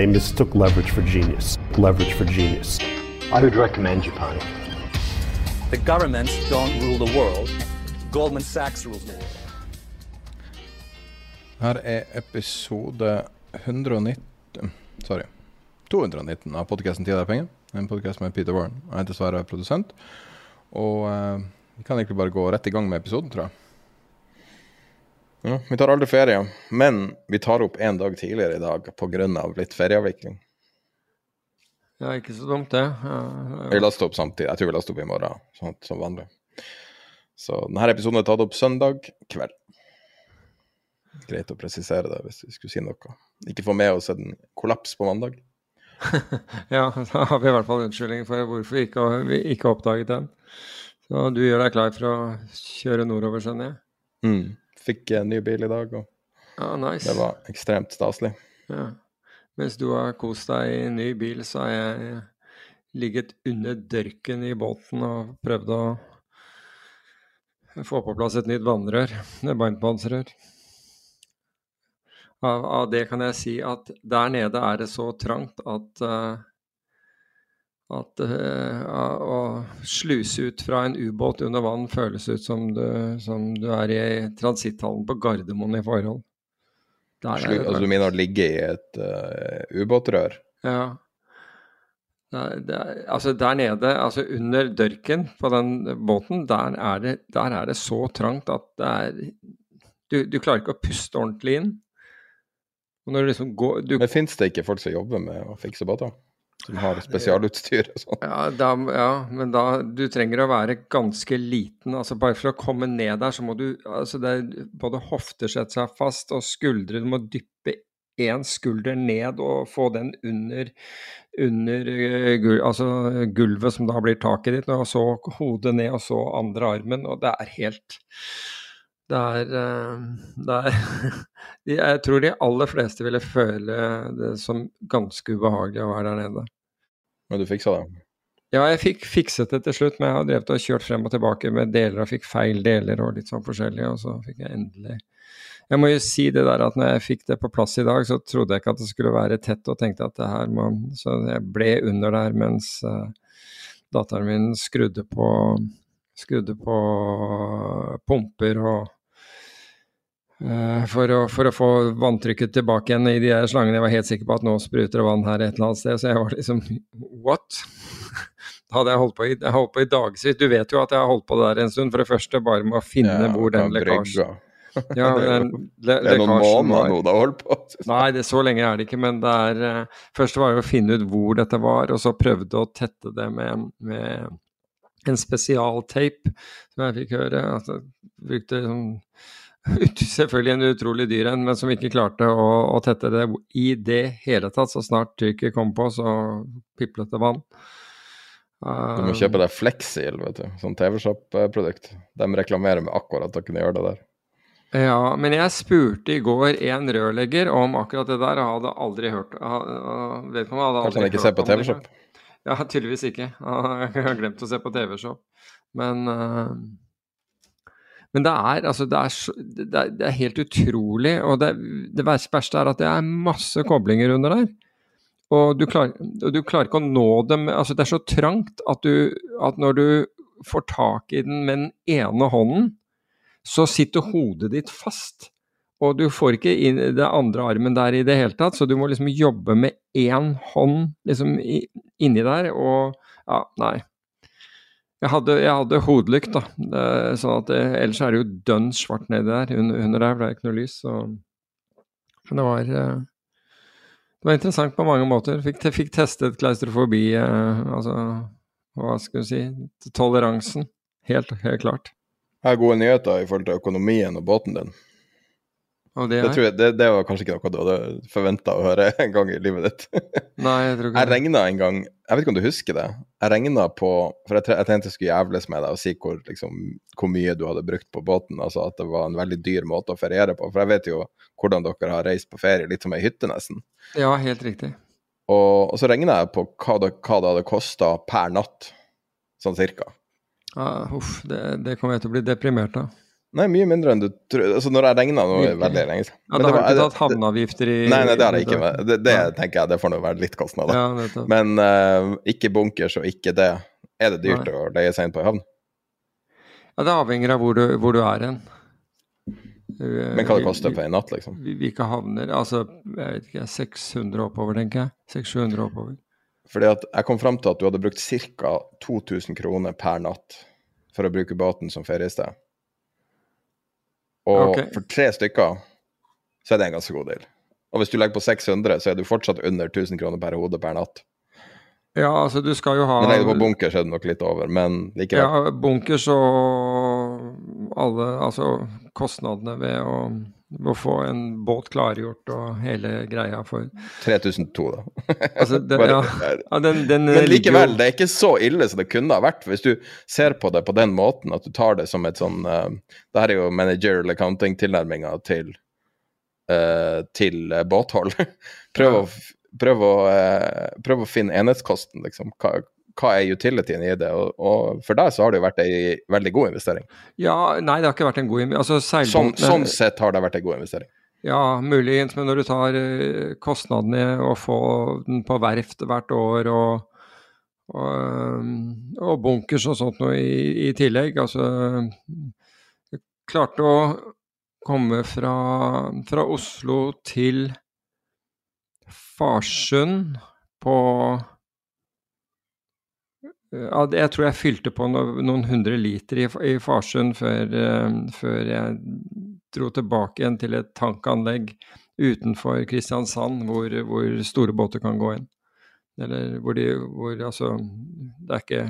They mistook leverage for genius. Leverage for genius. I would recommend Japan. The governments don't rule the world. Goldman Sachs rules the world. Her er episode 119 Sorry. 219 av podkasten 'Tid er penger'. En podkast med Peter Warren. Jeg heter Sverre, produsent. Og eh, vi kan egentlig bare gå rett i gang med episoden, tror jeg. Ja, vi tar aldri ferie, men vi tar opp en dag tidligere i dag pga. litt ferieavvikling. Ja, ikke så dumt, det. Ja, Vi laster opp samtidig. Jeg tror vi laster opp i morgen, sånn som vanlig. Så denne episoden er tatt opp søndag kveld. Greit å presisere det hvis vi skulle si noe. Ikke få med oss en kollaps på mandag. ja, da har vi i hvert fall unnskyldning for hvorfor vi ikke, vi ikke oppdaget den. Så du gjør deg klar for å kjøre nordover, skjønner jeg? Mm. Fikk en ny bil i dag, og ah, nice. det var ekstremt staselig. Ja. Mens du har kost deg i ny bil, så har jeg ligget under dørken i båten og prøvd å få på plass et nytt vannrør. Varmtvannsrør. Av, av det kan jeg si at der nede er det så trangt at eh, at uh, å sluse ut fra en ubåt under vann føles ut som du, som du er i transitthallen på Gardermoen i forhold. Der er Slu, altså, du mener å ligge i et uh, ubåtrør? Ja. Det er, det er, altså der nede, altså under dørken på den båten, der er det, der er det så trangt at det er du, du klarer ikke å puste ordentlig inn. Liksom går du, Men fins det ikke folk som jobber med å fikse båter? Som har spesialutstyr og sånn? ja, da, ja, men da Du trenger å være ganske liten. altså Bare for å komme ned der, så må du altså det er Både hofter setter seg fast, og skuldre Du må dyppe én skulder ned og få den under, under eh, gul, altså gulvet som da blir taket ditt, og så hodet ned, og så andre armen. Og det er helt Det er, eh, det er Jeg tror de aller fleste ville føle det som ganske ubehagelig å være der nede. Men du fiksa det? Ja, jeg fikk fikset det til slutt, men jeg har drevet og kjørt frem og tilbake med deler og fikk feil deler og litt sånn forskjellig, og så fikk jeg endelig Jeg må jo si det der at når jeg fikk det på plass i dag, så trodde jeg ikke at det skulle være tett, og tenkte at det her må Så jeg ble under der mens uh, datteren min skrudde på Skrudde på pumper og for, å, for å få vanntrykket tilbake igjen i de der slangene. Jeg var helt sikker på at nå spruter det vann her et eller annet sted, så jeg var liksom What? Da hadde jeg holdt på i, holdt på i dagevis. Du vet jo at jeg har holdt på der en stund. For det første bare med å finne Ja, hvor den lekkasjen ja, det, er den le det er noen måneder nå det har holdt på. Nei, det, så lenge er det ikke, men det er uh, Først var jo å finne ut hvor dette var, og så prøvde å tette det med, med en spesialtape som jeg fikk høre. Altså, brukte sånn Selvfølgelig en utrolig dyr en, men som ikke klarte å, å tette det i det hele tatt. Så snart tyrket kom på, så piplet det vann. Du må Eh, kjøpe deg Flexil, vet du. Sånn TV-shop-produkt. De reklamerer med akkurat å kunne gjøre det der. Ja, men jeg spurte i går en rørlegger om akkurat det der, og hadde aldri hørt Vedkommende hadde Kanskje aldri han ikke ser på TV-shop? Ja, tydeligvis ikke. Jeg har glemt å se på TV-shop. Men eh, Men det er altså det er, det er, det er helt utrolig. Og det, det verste er at det er masse koblinger under der. Og du klarer, og du klarer ikke å nå dem altså Det er så trangt at, du, at når du får tak i den med den ene hånden, så sitter hodet ditt fast. Og du får ikke inn det andre armen der i det hele tatt, så du må liksom jobbe med én hånd liksom inni der, og ja, nei. Jeg hadde, jeg hadde hodelykt, da. Sånn at det, ellers er det jo dønn svart nedi der. Under, under der ble det ikke noe lys. Så. Men det var eh, Det var interessant på mange måter. Fikk, fikk testet klaustrofobi, eh, altså hva skal du si Toleransen. Helt, helt klart. Jeg har gode nyheter i forhold til økonomien og båten din. Og det, det, jeg, det, det, var kanskje ikke noe du hadde forventa å høre en gang i livet ditt. Nei, Jeg tror ikke Jeg regna en gang, jeg vet ikke om du husker det, jeg regna på For jeg, jeg, tenkte jeg skulle jævles med deg og si hvor, liksom, hvor, mye du hadde brukt på båten. Altså at det var en veldig dyr måte å feriere på. For jeg vet jo hvordan dere har reist på ferie, litt som ei hytte, nesten. Ja, helt riktig. Og, og så regna jeg på hva det, hva det hadde kosta per natt, sånn cirka. Ja, uff, det, det kommer jeg til å bli deprimert av. Nei, mye mindre enn du tror. Altså, når jeg regna nå er veldig lenge siden. Ja, da har du ikke tatt havneavgifter i Nei, nei, det har jeg ikke. Det, det tenker jeg, det får nå være litt kostnader. Ja, Men uh, ikke bunkers og ikke det. Er det dyrt nei. å leie seg inn på ei havn? Ja, det avhenger av hvor du, hvor du er hen. Men hva det koster på en natt, liksom? Hvilke havner Altså, jeg vet ikke, 600 oppover, tenker jeg. 600-700 oppover. Fordi at jeg kom fram til at du hadde brukt ca. 2000 kroner per natt for å bruke båten som feriested. Og okay. for tre stykker så er det en ganske god deal. Og hvis du legger på 600, så er du fortsatt under 1000 kroner per hode per natt. Ja, altså du skal jo ha Men legger du på bunkers, er det nok litt over, men likevel. Ja, bunkers og alle Altså kostnadene ved å å få en båt klargjort og hele greia for 3002, da. altså, den, ja, ja, den, den Men likevel, det er ikke så ille som det kunne ha vært. Hvis du ser på det på den måten, at du tar det som et sånn uh, Det her er jo managerial accounting-tilnærminga til, uh, til uh, båthold. prøv, å, prøv, å, prøv å finne enhetskosten, liksom. Hva, hva er utilityen i det? Og, og, for deg så har det jo vært ei veldig god investering. Ja, nei, det har ikke vært en god investering. Altså, sånn, sånn, sett har det vært en god investering. Ja, muligens, men når du tar uh, kostnadene og får den på verft hvert år og, og, eh, og bunkers og sånt noe i, i tillegg, altså Klarte å komme fra, fra Oslo til Farsund på jeg tror jeg fylte på noen hundre liter i, Farsund før, uh, før, jeg dro tilbake igjen til et tankanlegg utenfor Kristiansand, hvor, hvor store båter kan gå inn. Eller hvor de hvor, Altså, det er ikke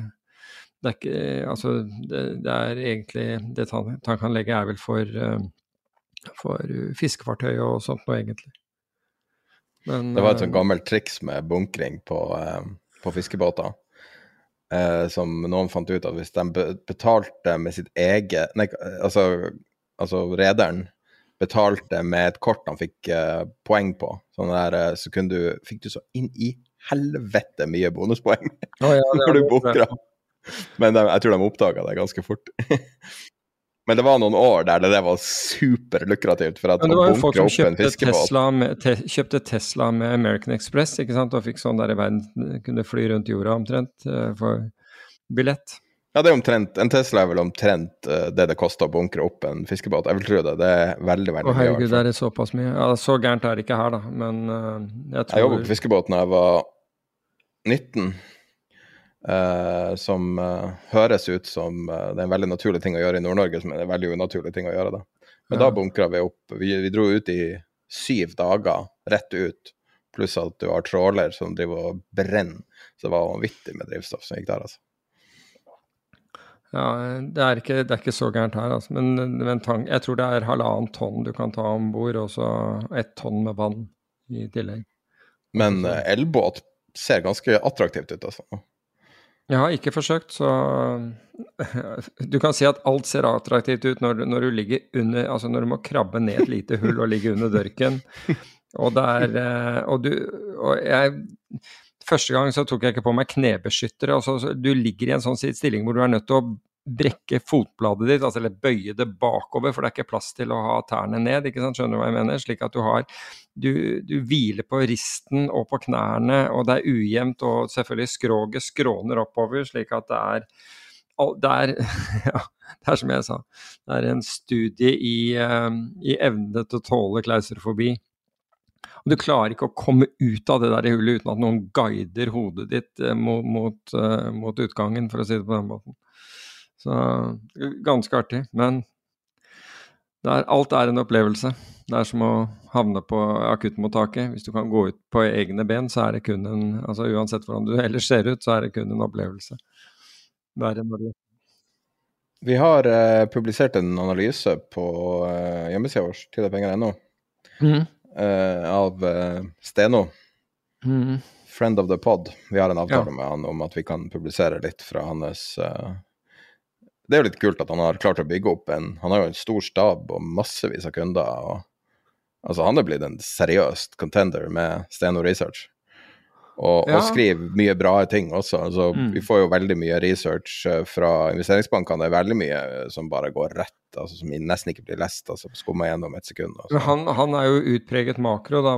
det er ikke Altså, det, det er egentlig Det tankanlegget er vel for, uh, for fiskefartøy og sånt noe, egentlig. Men, det var et sånt gammelt triks med bunkring på, på fiskebåter eh, som noen fant ut at hvis de betalte med sitt eget Nei, altså, altså rederen betalte med et kort han fikk eh, poeng på, sånn der, eh, så kunne du, fikk du så inn i helvete mye bonuspoeng oh, ja, når du booker. Men de, jeg tror de oppdaga det ganske fort. Men det var noen år der det var superlukrativt. for at Men det var jo folk som kjøpte Tesla, med, te, kjøpte Tesla med American Express ikke sant? og fikk sånn der i verden kunne fly rundt jorda omtrent uh, for billett. Ja, det er omtrent, En Tesla er vel omtrent uh, det det koster å bunkre opp en fiskebåt. Jeg vil tro det. Det er veldig veldig mye. Å herregud, det er såpass mye. Ja, Så gærent er det ikke her, da. Men uh, jeg tror Jeg jobbet på fiskebåt da jeg var 19. Uh, som uh, høres ut som uh, det er en veldig naturlig ting å gjøre i Nord-Norge, som er en veldig unaturlig ting å gjøre. da. Men ja. da bunkra vi opp. Vi, vi, dro ut i syv dager, rett ut. Pluss at du har tråler som driver og brenner. Så det var vanvittig med drivstoff som gikk der, altså. Ja, det er ikke, det er ikke så gærent her, altså. Men, men tank, jeg tror det er halvannet tonn du kan ta om bord, og så ett tonn med vann i tillegg. Men elbåt ser ganske attraktivt ut, altså. Jeg har ikke forsøkt, så Du kan si at alt ser attraktivt ut når, når, du ligger under Altså når du må krabbe ned et lite hull og ligge under dørken. Og det er eh, Og du Og jeg Første gang så tok jeg ikke på meg knebeskyttere. Altså, du ligger i en sånn stilling hvor du er nødt til å brekke fotbladet ditt, altså, eller bøye det bakover, for det er ikke plass til å ha tærne ned. ikke sant, Skjønner du hva jeg mener? Slik at du har Du, du hviler på risten og på knærne, og det er ujevnt, og selvfølgelig skroget skråner oppover, slik at det er det er, ja, det er som jeg sa, det er en studie i, uh, i evne til å tåle klaustrofobi. Og du klarer ikke å komme ut av det der hullet uten at noen guider hodet ditt uh, mot, mot, uh, mot, utgangen, for å si det på den måten. Så ganske artig. Men er, alt er en opplevelse. Det er som å havne på akuttmottaket. Hvis du kan gå ut på egne ben, så er det kun en altså Uansett hvordan du ellers ser ut, så er det kun en opplevelse. Verre når du Vi har eh, publisert en analyse på eh, hjemmesida vår, tidepenger.no, mm. eh, av eh, Steno. Mm. Friend of the pod. Vi har en avtale ja. med han om at vi kan publisere litt fra hans eh, det er jo litt kult at han har klart å bygge opp en Han har jo en stor stab og massevis av kunder. og Altså, han er blitt en seriøst contender med Steno Research. Og, ja. og skriver mye bra ting også. Altså, mm. Vi får jo veldig mye research eh, fra investeringsbankene. Det er veldig mye som bare går rett, altså, som nesten ikke blir lest. altså Skumma gjennom et sekund. Altså. Han, han, er jo utpreget makro, da,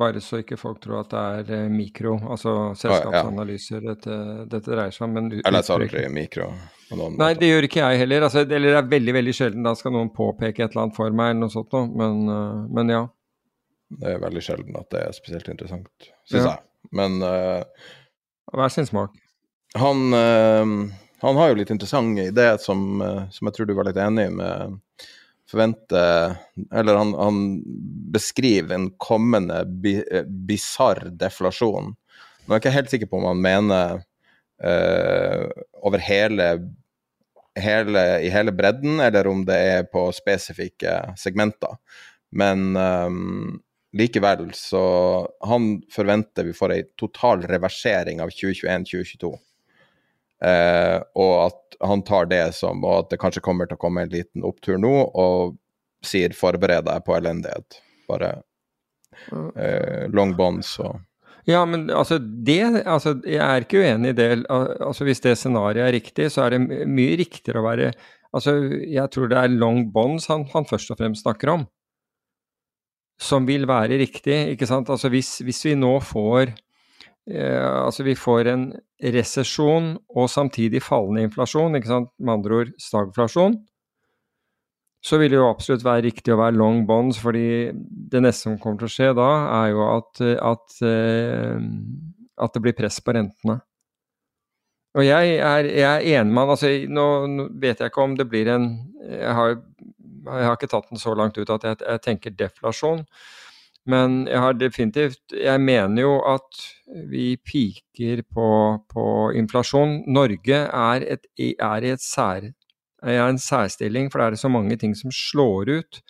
bare så ikke folk tror at det er eh, mikro. Altså selskapsanalyser dette, dette dreier seg om. Men jeg leser aldri mikro. Nei, det gjør ikke jeg heller. Altså, eller det er veldig veldig sjelden. Da skal noen påpeke et eller annet for meg, eller noe sånt noe. Men, men, ja. Det er veldig sjelden at det er spesielt interessant, syns ja. jeg. Men uh, Hver sin smak. Han, uh, han, har jo litt interessant ideer som, som, jeg tror du var litt enig med. Forvente Eller han, han beskriver en kommende bi, bisarr deflasjon. Nå er jeg ikke helt sikker på om han mener uh, over hele, hele, i hele bredden, eller om det er på spesifikke segmenter. Men um, likevel så Han forventer vi får ei total reversering av 2021-2022. Uh, eh, og at han tar det som Og at det kanskje kommer til å komme en liten opptur nå, og sier 'forbered deg på elendighet'. Bare eh, long bonds og ja, men altså det altså, Jeg er ikke uenig i det. Altså Hvis det scenarioet er riktig, så er det mye riktigere å være Altså Jeg tror det er long bonds han, han først og fremst snakker om. Som vil være riktig, ikke sant. Altså hvis, hvis vi nå får eh, Altså vi får en resesjon og samtidig fallende inflasjon, ikke sant. Med andre ord stagflasjon så vil det jo absolutt være riktig å være long bonds, fordi det neste som kommer til å skje da, er jo at, at, eh, at det blir press på rentene. Og jeg er, jeg er enig med han. altså nå, nå, vet jeg ikke om det blir en jeg har, jeg har, ikke tatt den så langt ut at jeg, jeg tenker deflasjon. Men jeg har definitivt Jeg mener jo at vi piker på, på inflasjon. Norge er, et, er i sær, er en særstilling, for det er så mange ting som slår ut.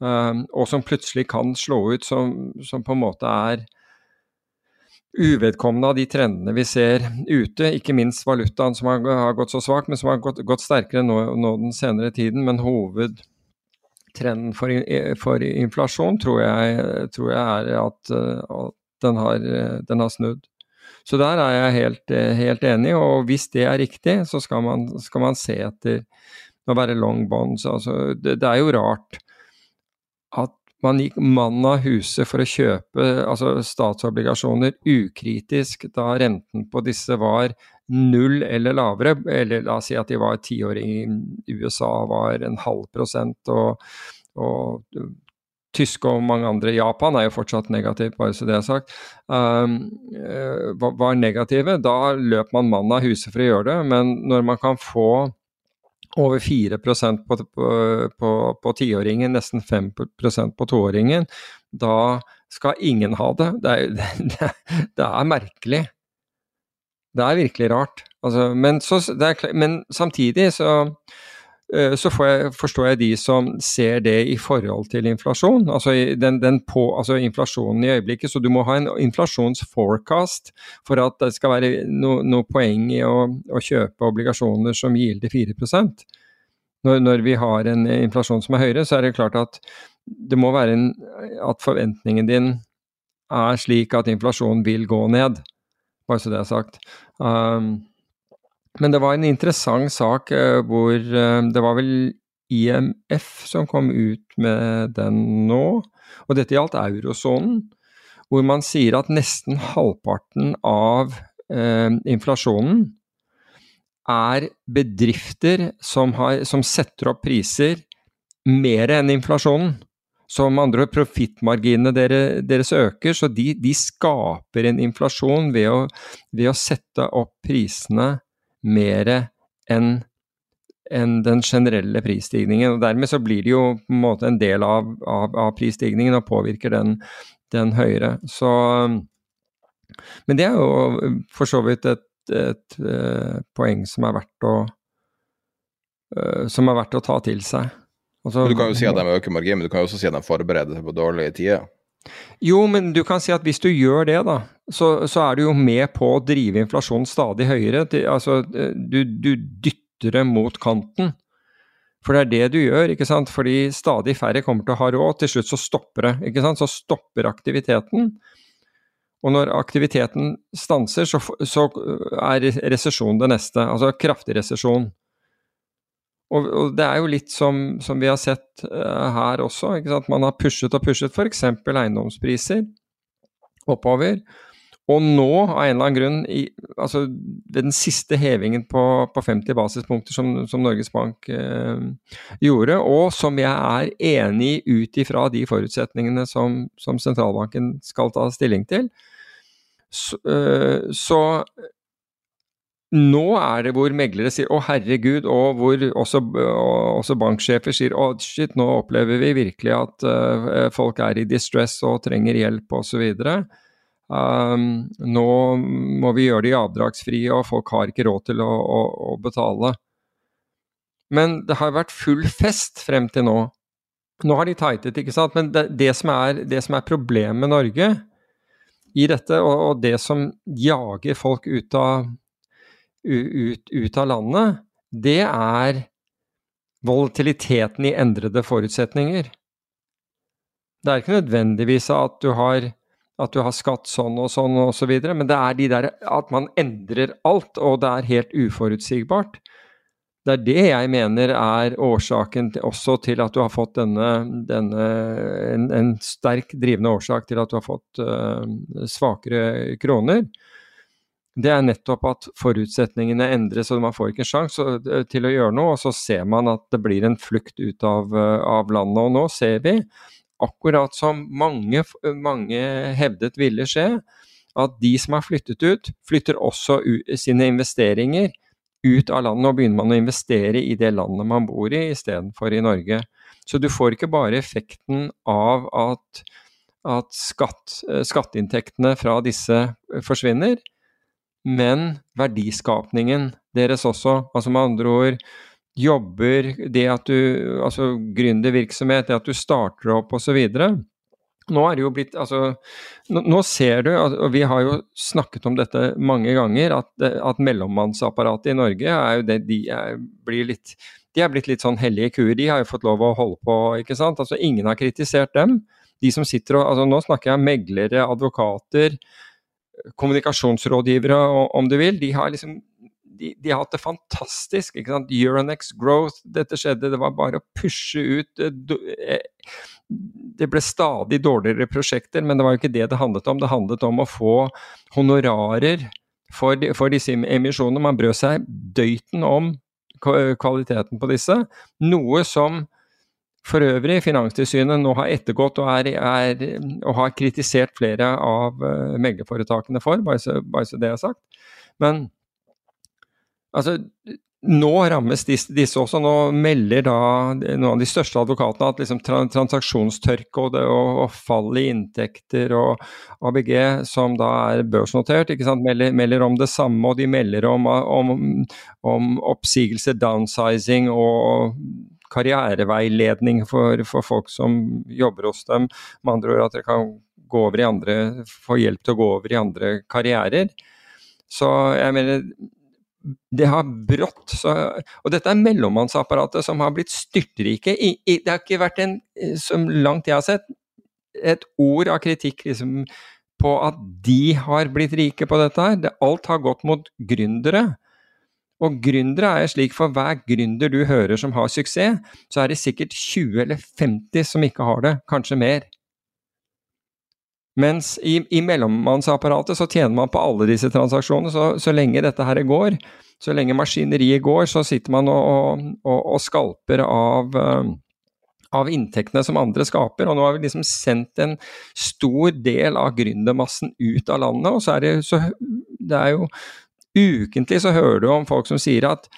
Um, og som plutselig kan slå ut, som, som, på en måte er uvedkommende av de trendene vi ser ute. Ikke minst valutaen som har, har gått så svakt, men som har gått, gått sterkere nå, nå, den senere tiden. Men hovedtrenden for, for inflasjon tror jeg, tror jeg er at, at den, har, den har snudd. Så der er jeg helt, eh, helt, enig, og hvis det er riktig, så skal man, skal man se etter å være long bonds. Altså, det, det, er jo rart at man gikk mann av huset for å kjøpe altså statsobligasjoner ukritisk da renten på disse var null eller lavere, eller la oss si at de var tiåring i USA var en halv prosent, og, og tyske og mange andre, Japan er jo fortsatt negativ, bare så det er sagt, um, eh, var negative. Da løp man mann av huset for å gjøre det, men når man kan få over 4 på, på, på, tiåringen, nesten 5% på toåringen, da skal ingen ha det. Det er, det, det er merkelig. Det er virkelig rart. Altså, men, så, er, men samtidig så så jeg, forstår jeg de som ser det i forhold til inflasjon. Altså, den, den på, altså, inflasjonen i øyeblikket. Så du må ha en inflasjonsforecast for at det skal være noe no poeng i å, å, kjøpe obligasjoner som gilder 4% når, når vi har en inflasjon som er høyere, så er det klart at det må være en, at forventningen din er slik at inflasjonen vil gå ned. Bare så det er sagt. Um, men det var en interessant sak eh, hvor eh, det var vel IMF som kom ut med den nå, og dette gjaldt eurosonen, hvor man sier at nesten halvparten av eh, inflasjonen er bedrifter som, har, som setter opp priser mer enn inflasjonen. Så med andre ord, profittmarginene deres, deres øker, så de, de, skaper en inflasjon ved å, ved å sette opp prisene mer enn enn den generelle prisstigningen. og Dermed så blir det jo på en måte en del av, av, av prisstigningen og påvirker den, den høyere. Så, men det er jo for så vidt et, et, et uh, poeng som er verdt å uh, som er verdt å ta til seg. Altså, du kan jo si at de øker marginen, men du kan jo også si at de forbereder seg på dårlige tider. Jo, men du kan si at hvis du gjør det, da, så, så er du jo med på å drive inflasjonen stadig høyere. Altså, du, du dytter det mot kanten. For det er det du gjør, ikke sant. Fordi stadig færre kommer til å ha råd. Til slutt så stopper det. ikke sant? Så stopper aktiviteten. Og når aktiviteten stanser, så, så er resesjon det neste. Altså kraftig resesjon. Og, og, det er jo litt som, som vi har sett uh, her også. ikke sant? Man har pushet og pushet f.eks. eiendomspriser oppover. Og nå, av en eller annen grunn, i, altså ved den siste hevingen på, på 50 basispunkter som, som Norges Bank eh, gjorde, og som jeg er enig i ut ifra de forutsetningene som, som, sentralbanken skal ta stilling til, så, eh, så nå er det hvor meglere sier 'å, herregud', og hvor også, også banksjefer sier 'å, shit, nå opplever vi virkelig at uh, folk er i distress og trenger hjelp', osv. Um, nå må vi gjøre de avdragsfrie, og folk har ikke råd til å, å, å, betale. Men det har vært full fest frem til nå. Nå har de tightet, ikke sant. Men det, det, som, er, det som, er, problemet med Norge i dette, og, og det som jager folk ut av, ut, ut av landet, det er volatiliteten i endrede forutsetninger. Det er ikke nødvendigvis at du har at du har skatt sånn og sånn og så men det er de der at man endrer alt, og det er helt uforutsigbart. Det er det jeg mener er årsaken til, også til at du har fått denne, denne en, en, sterk drivende årsak til at du har fått uh, svakere kroner. Det er nettopp at forutsetningene endres, og man får ikke en sjanse eh, til å gjøre noe. Og så ser man at det blir en flukt ut av, uh, av landet. Og nå ser vi akkurat som mange, mange hevdet ville skje, at de som har flyttet ut, flytter også sine investeringer ut av landet, og begynner man å investere i det landet man bor i, istedenfor i Norge. Så du får ikke bare effekten av at, at skatt, skatteinntektene fra disse forsvinner, men verdiskapningen deres også. Altså med andre ord jobber, det at du Altså gründervirksomhet, det at du starter opp osv. Nå er det jo blitt Altså, nå, ser du, og vi har jo snakket om dette mange ganger, at, at mellommannsapparatet i Norge er jo det de er, blir litt de er blitt litt sånn hellige kuer. De har jo fått lov å holde på, ikke sant. Altså ingen har kritisert dem. De som sitter og altså Nå snakker jeg meglere, advokater, kommunikasjonsrådgivere om du vil. De har liksom de, de, har hatt det fantastisk. ikke sant? Euronex Growth, dette skjedde. Det var bare å pushe ut eh, eh, Det ble stadig dårligere prosjekter, men det var jo ikke det det handlet om. Det handlet om å få honorarer for, for disse emisjonene. Man brød seg døyten om kvaliteten på disse, noe som for øvrig Finanstilsynet nå har ettergått og, er, er, og har kritisert flere av uh, meglerforetakene for, bare så, bare så det er sagt. Men Altså, nå rammes disse, disse, også. Nå melder da noen av de største advokatene at liksom transaksjonstørke og, og, og, fall i inntekter og ABG, som da er børsnotert, melder, melder, om det samme. Og de melder om, om, om oppsigelse, downsizing og karriereveiledning for, for, folk som jobber hos dem. Med andre ord at dere kan gå over i andre, få hjelp til å gå over i andre karrierer. Så jeg mener det har brått så, Og dette er mellommannsapparatet som har blitt styrtrike. I, i, det har ikke vært en, som langt jeg har sett, et ord av kritikk liksom, på at de har blitt rike på dette her. Det, alt har gått mot gründere. Og gründere er slik for hver gründer du hører som har suksess, så er det sikkert 20 eller 50 som ikke har det, kanskje mer. Mens i, i mellommannsapparatet så tjener man på alle disse transaksjonene. Så, så lenge dette her går, så lenge maskineriet går, så sitter man og, og, og skalper av, um, av inntektene som andre skaper. Og nå har vi liksom sendt en stor del av gründermassen ut av landet. Og så er det, så, det er jo Ukentlig så hører du om folk som sier at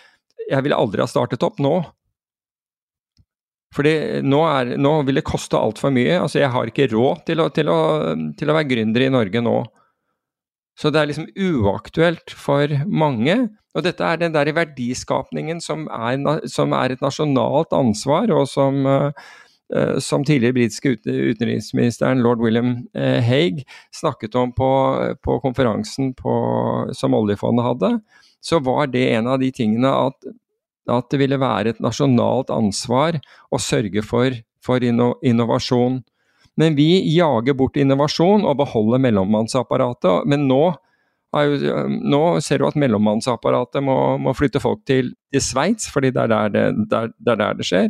'jeg ville aldri ha startet opp nå'. Fordi nå, er, nå vil det koste altfor mye. Altså, jeg har ikke råd til å, til, å, til å være gründer i Norge nå. Så det er liksom uaktuelt for mange. Og dette er den der verdiskapningen som er, som er et nasjonalt ansvar, og som, uh, som tidligere britiske utenriksministeren lord William Haig snakket om på, på konferansen på, som oljefondet hadde, så var det en av de tingene at, at det ville være et nasjonalt ansvar å sørge for, for inno, innovasjon. Men vi jager bort innovasjon og beholder mellommannsapparatet. Men nå, jo, nå ser du at mellommannsapparatet må, må, flytte folk til, til Sveits, fordi det er der det, der, der det skjer.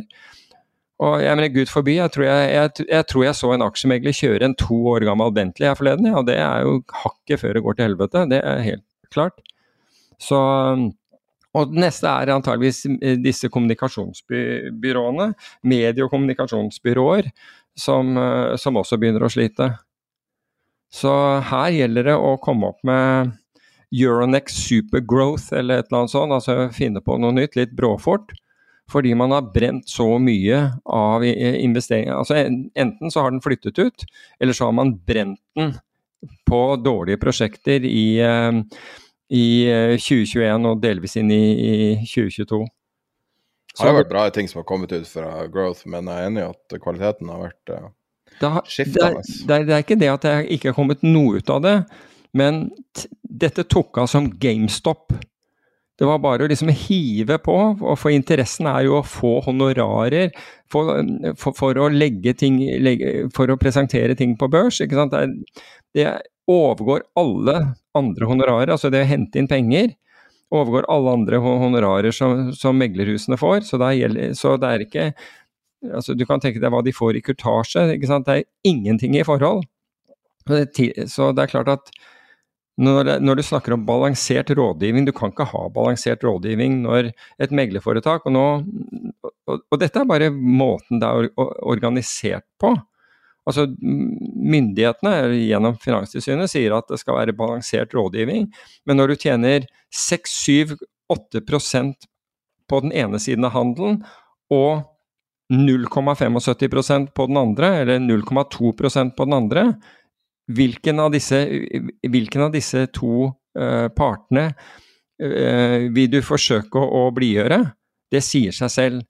Og jeg mener, Gud forby, jeg tror jeg, jeg, jeg tror jeg, så en aksjemegler kjøre en to år gammel Bentley her forleden. Ja, og det er jo hakket før det går til helvete. Det er helt klart. Så og det neste er antageligvis disse kommunikasjonsbyråene, medie- og kommunikasjonsbyråer, som, eh, som, også begynner å slite. Så her gjelder det å komme opp med Euronex Supergrowth eller et eller annet sånt, altså finne på noe nytt litt bråfort. Fordi man har brent så mye av investeringen. Altså enten så har den flyttet ut, eller så har man brent den på dårlige prosjekter i, eh, i 2021 eh, og delvis inn i, i 2022. Det har vært bra ting som har kommet ut fra Growth, men jeg er enig i at kvaliteten har vært uh, eh, skiftende. Det, det, det, er ikke det at det ikke har kommet noe ut av det, men dette tok av som GameStop. Det var bare å liksom hive på, for interessen er jo å få honorarer for, for, for å legge ting legge, For å presentere ting på børs. ikke sant? Det, det overgår alle andre honorarer, altså det å hente inn penger overgår alle andre honorarer som, som meglerhusene får. Så, gjelder, så, det er ikke altså Du kan tenke deg hva de får i kurtasje. ikke sant? Det er ingenting i forhold. Så det er klart at når, når, du snakker om balansert rådgivning, du kan ikke ha balansert rådgivning når et meglerforetak og, og, og dette er bare måten det er organisert på. Altså Myndighetene gjennom Finanstilsynet sier at det skal være balansert rådgivning, men når du tjener 6-7-8% på den ene siden av handelen og 0,75% på den andre, eller 0,2% på den andre, hvilken av disse, hvilken av disse to uh, partene uh, vil du forsøke å, å blidgjøre? Det sier seg selv.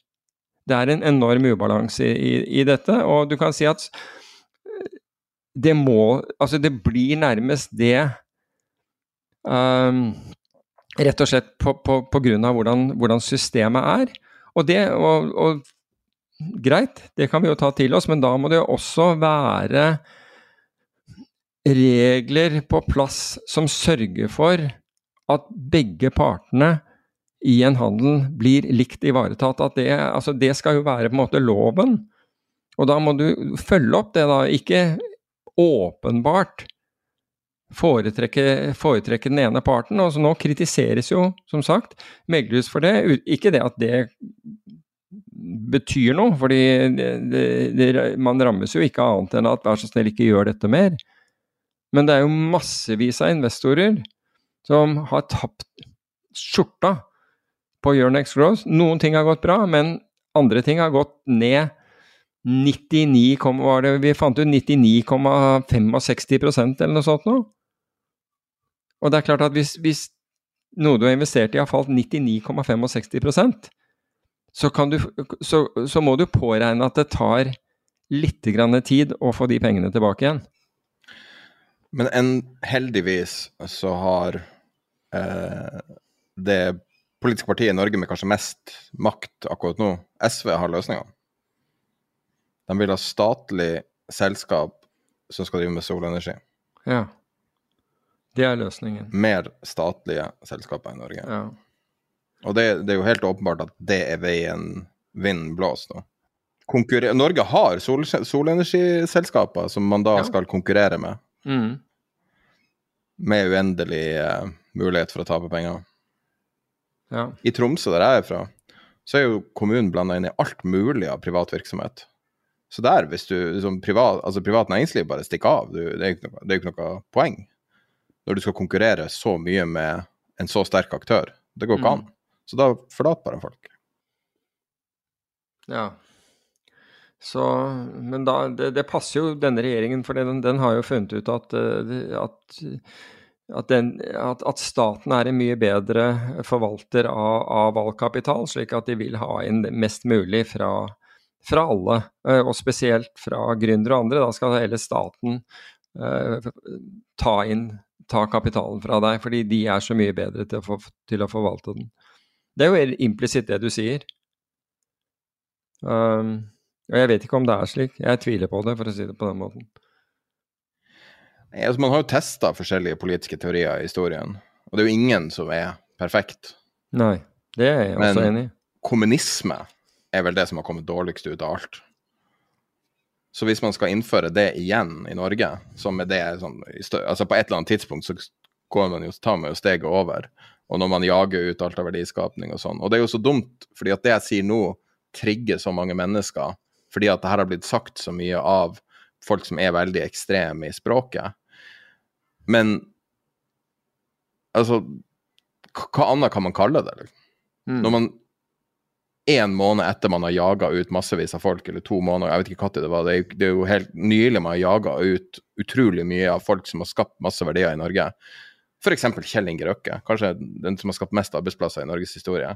Det er en enorm ubalanse i, i, dette, og du kan si at det må Altså, det blir nærmest det um, Rett og slett på, på, på grunn av hvordan, hvordan, systemet er. Og det og, og, Greit, det kan vi jo ta til oss, men da må det jo også være regler på plass som sørger for at begge partene i en handel blir likt ivaretatt. At det, altså det skal jo være på en måte loven. Og da må du følge opp det, da. Ikke åpenbart foretrekke, foretrekke den ene parten. Altså nå kritiseres jo, som sagt, meglerhus for det. Ikke det at det betyr noe, fordi det, det, man rammes jo ikke annet enn at vær så snill, ikke gjør dette mer. Men det er jo massevis av investorer som har tapt skjorta på Your Next Growth. Noen ting har gått bra, men andre ting har gått ned 99, var det, vi fant ut 99,65% eller noe sånt noe. Og det er klart at hvis, hvis noe du har investert i har falt 99,65 så, du, så, så må du påregne at det tar litt tid å få de pengene tilbake igjen. Men en, heldigvis så har eh, det politiske partiet i Norge med kanskje mest makt akkurat nå, SV, har løsninga. De vil ha statlig selskap som skal drive med solenergi. Ja. Det er løsningen. Mer statlige selskaper i Norge. Ja. Og det, det, er jo helt åpenbart at det er veien vinden blåser nå. Norge har sol solenergiselskaper som man da ja. skal konkurrere med. Mm. Med uendelig uh, mulighet for å tape penger. Ja. I Tromsø, der jeg er fra, så er jo kommunen blanda inn i alt mulig av privat virksomhet. Så der, hvis du som privat, altså privat næringsliv bare stikker av, du, det er jo ikke, ikke noe poeng. Når du skal konkurrere så mye med en så sterk aktør. Det går ikke Mm. an. Så da forlater bare folk. Ja. Så, men da, det, det passer jo denne regjeringen, for den, den har jo funnet ut at, eh, at, at, den, at, at staten er en mye bedre forvalter av, av valgkapital, slik at de vil ha inn mest mulig fra, fra alle, eh, og spesielt fra gründere og andre. Da skal hele staten eh, ta inn ta kapitalen fra deg, fordi de er så mye bedre til å, for, til å forvalte den. Det er jo implisitt det du sier. Um, og jeg vet ikke om det er slik. Jeg tviler på det, for å si det på den måten. Nei, Altså, man har jo testa forskjellige politiske teorier i historien, og det er jo ingen som er perfekt. Nei, det er jeg også enig i. Men kommunisme er vel det som har kommet dårligst ut av alt. Så hvis man skal innføre det igjen i Norge, som er det sånn, altså på et eller annet tidspunkt så går man jo, tar man jo steget over. Og når man jager ut alt av verdiskapning og sånn. Og det er jo så dumt, fordi at det jeg sier nå, trigger så mange mennesker. Fordi at det her har blitt sagt så mye av folk som er veldig ekstreme i språket. Men altså Hva annet kan man kalle det? Liksom? Mm. Når man en måned etter man har jaga ut massevis av folk, eller to måneder, jeg vet ikke når det var, det er, jo, det er jo helt nylig man har jaga ut utrolig mye av folk som har skapt masse verdier i Norge. F.eks. Kjell Inge Røkke, kanskje den som har skapt mest arbeidsplasser i Norges historie.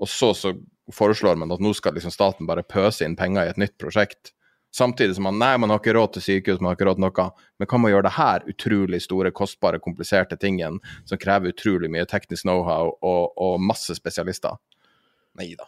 Og så, så foreslår man at nå skal liksom staten bare pøse inn penger i et nytt prosjekt. Samtidig som man nei, man har ikke råd til sykehus, man har ikke råd til noe. Men kan man gjøre det her utrolig store, kostbare, kompliserte tingen som krever utrolig mye teknisk know-how og, og masse spesialister? Nei da.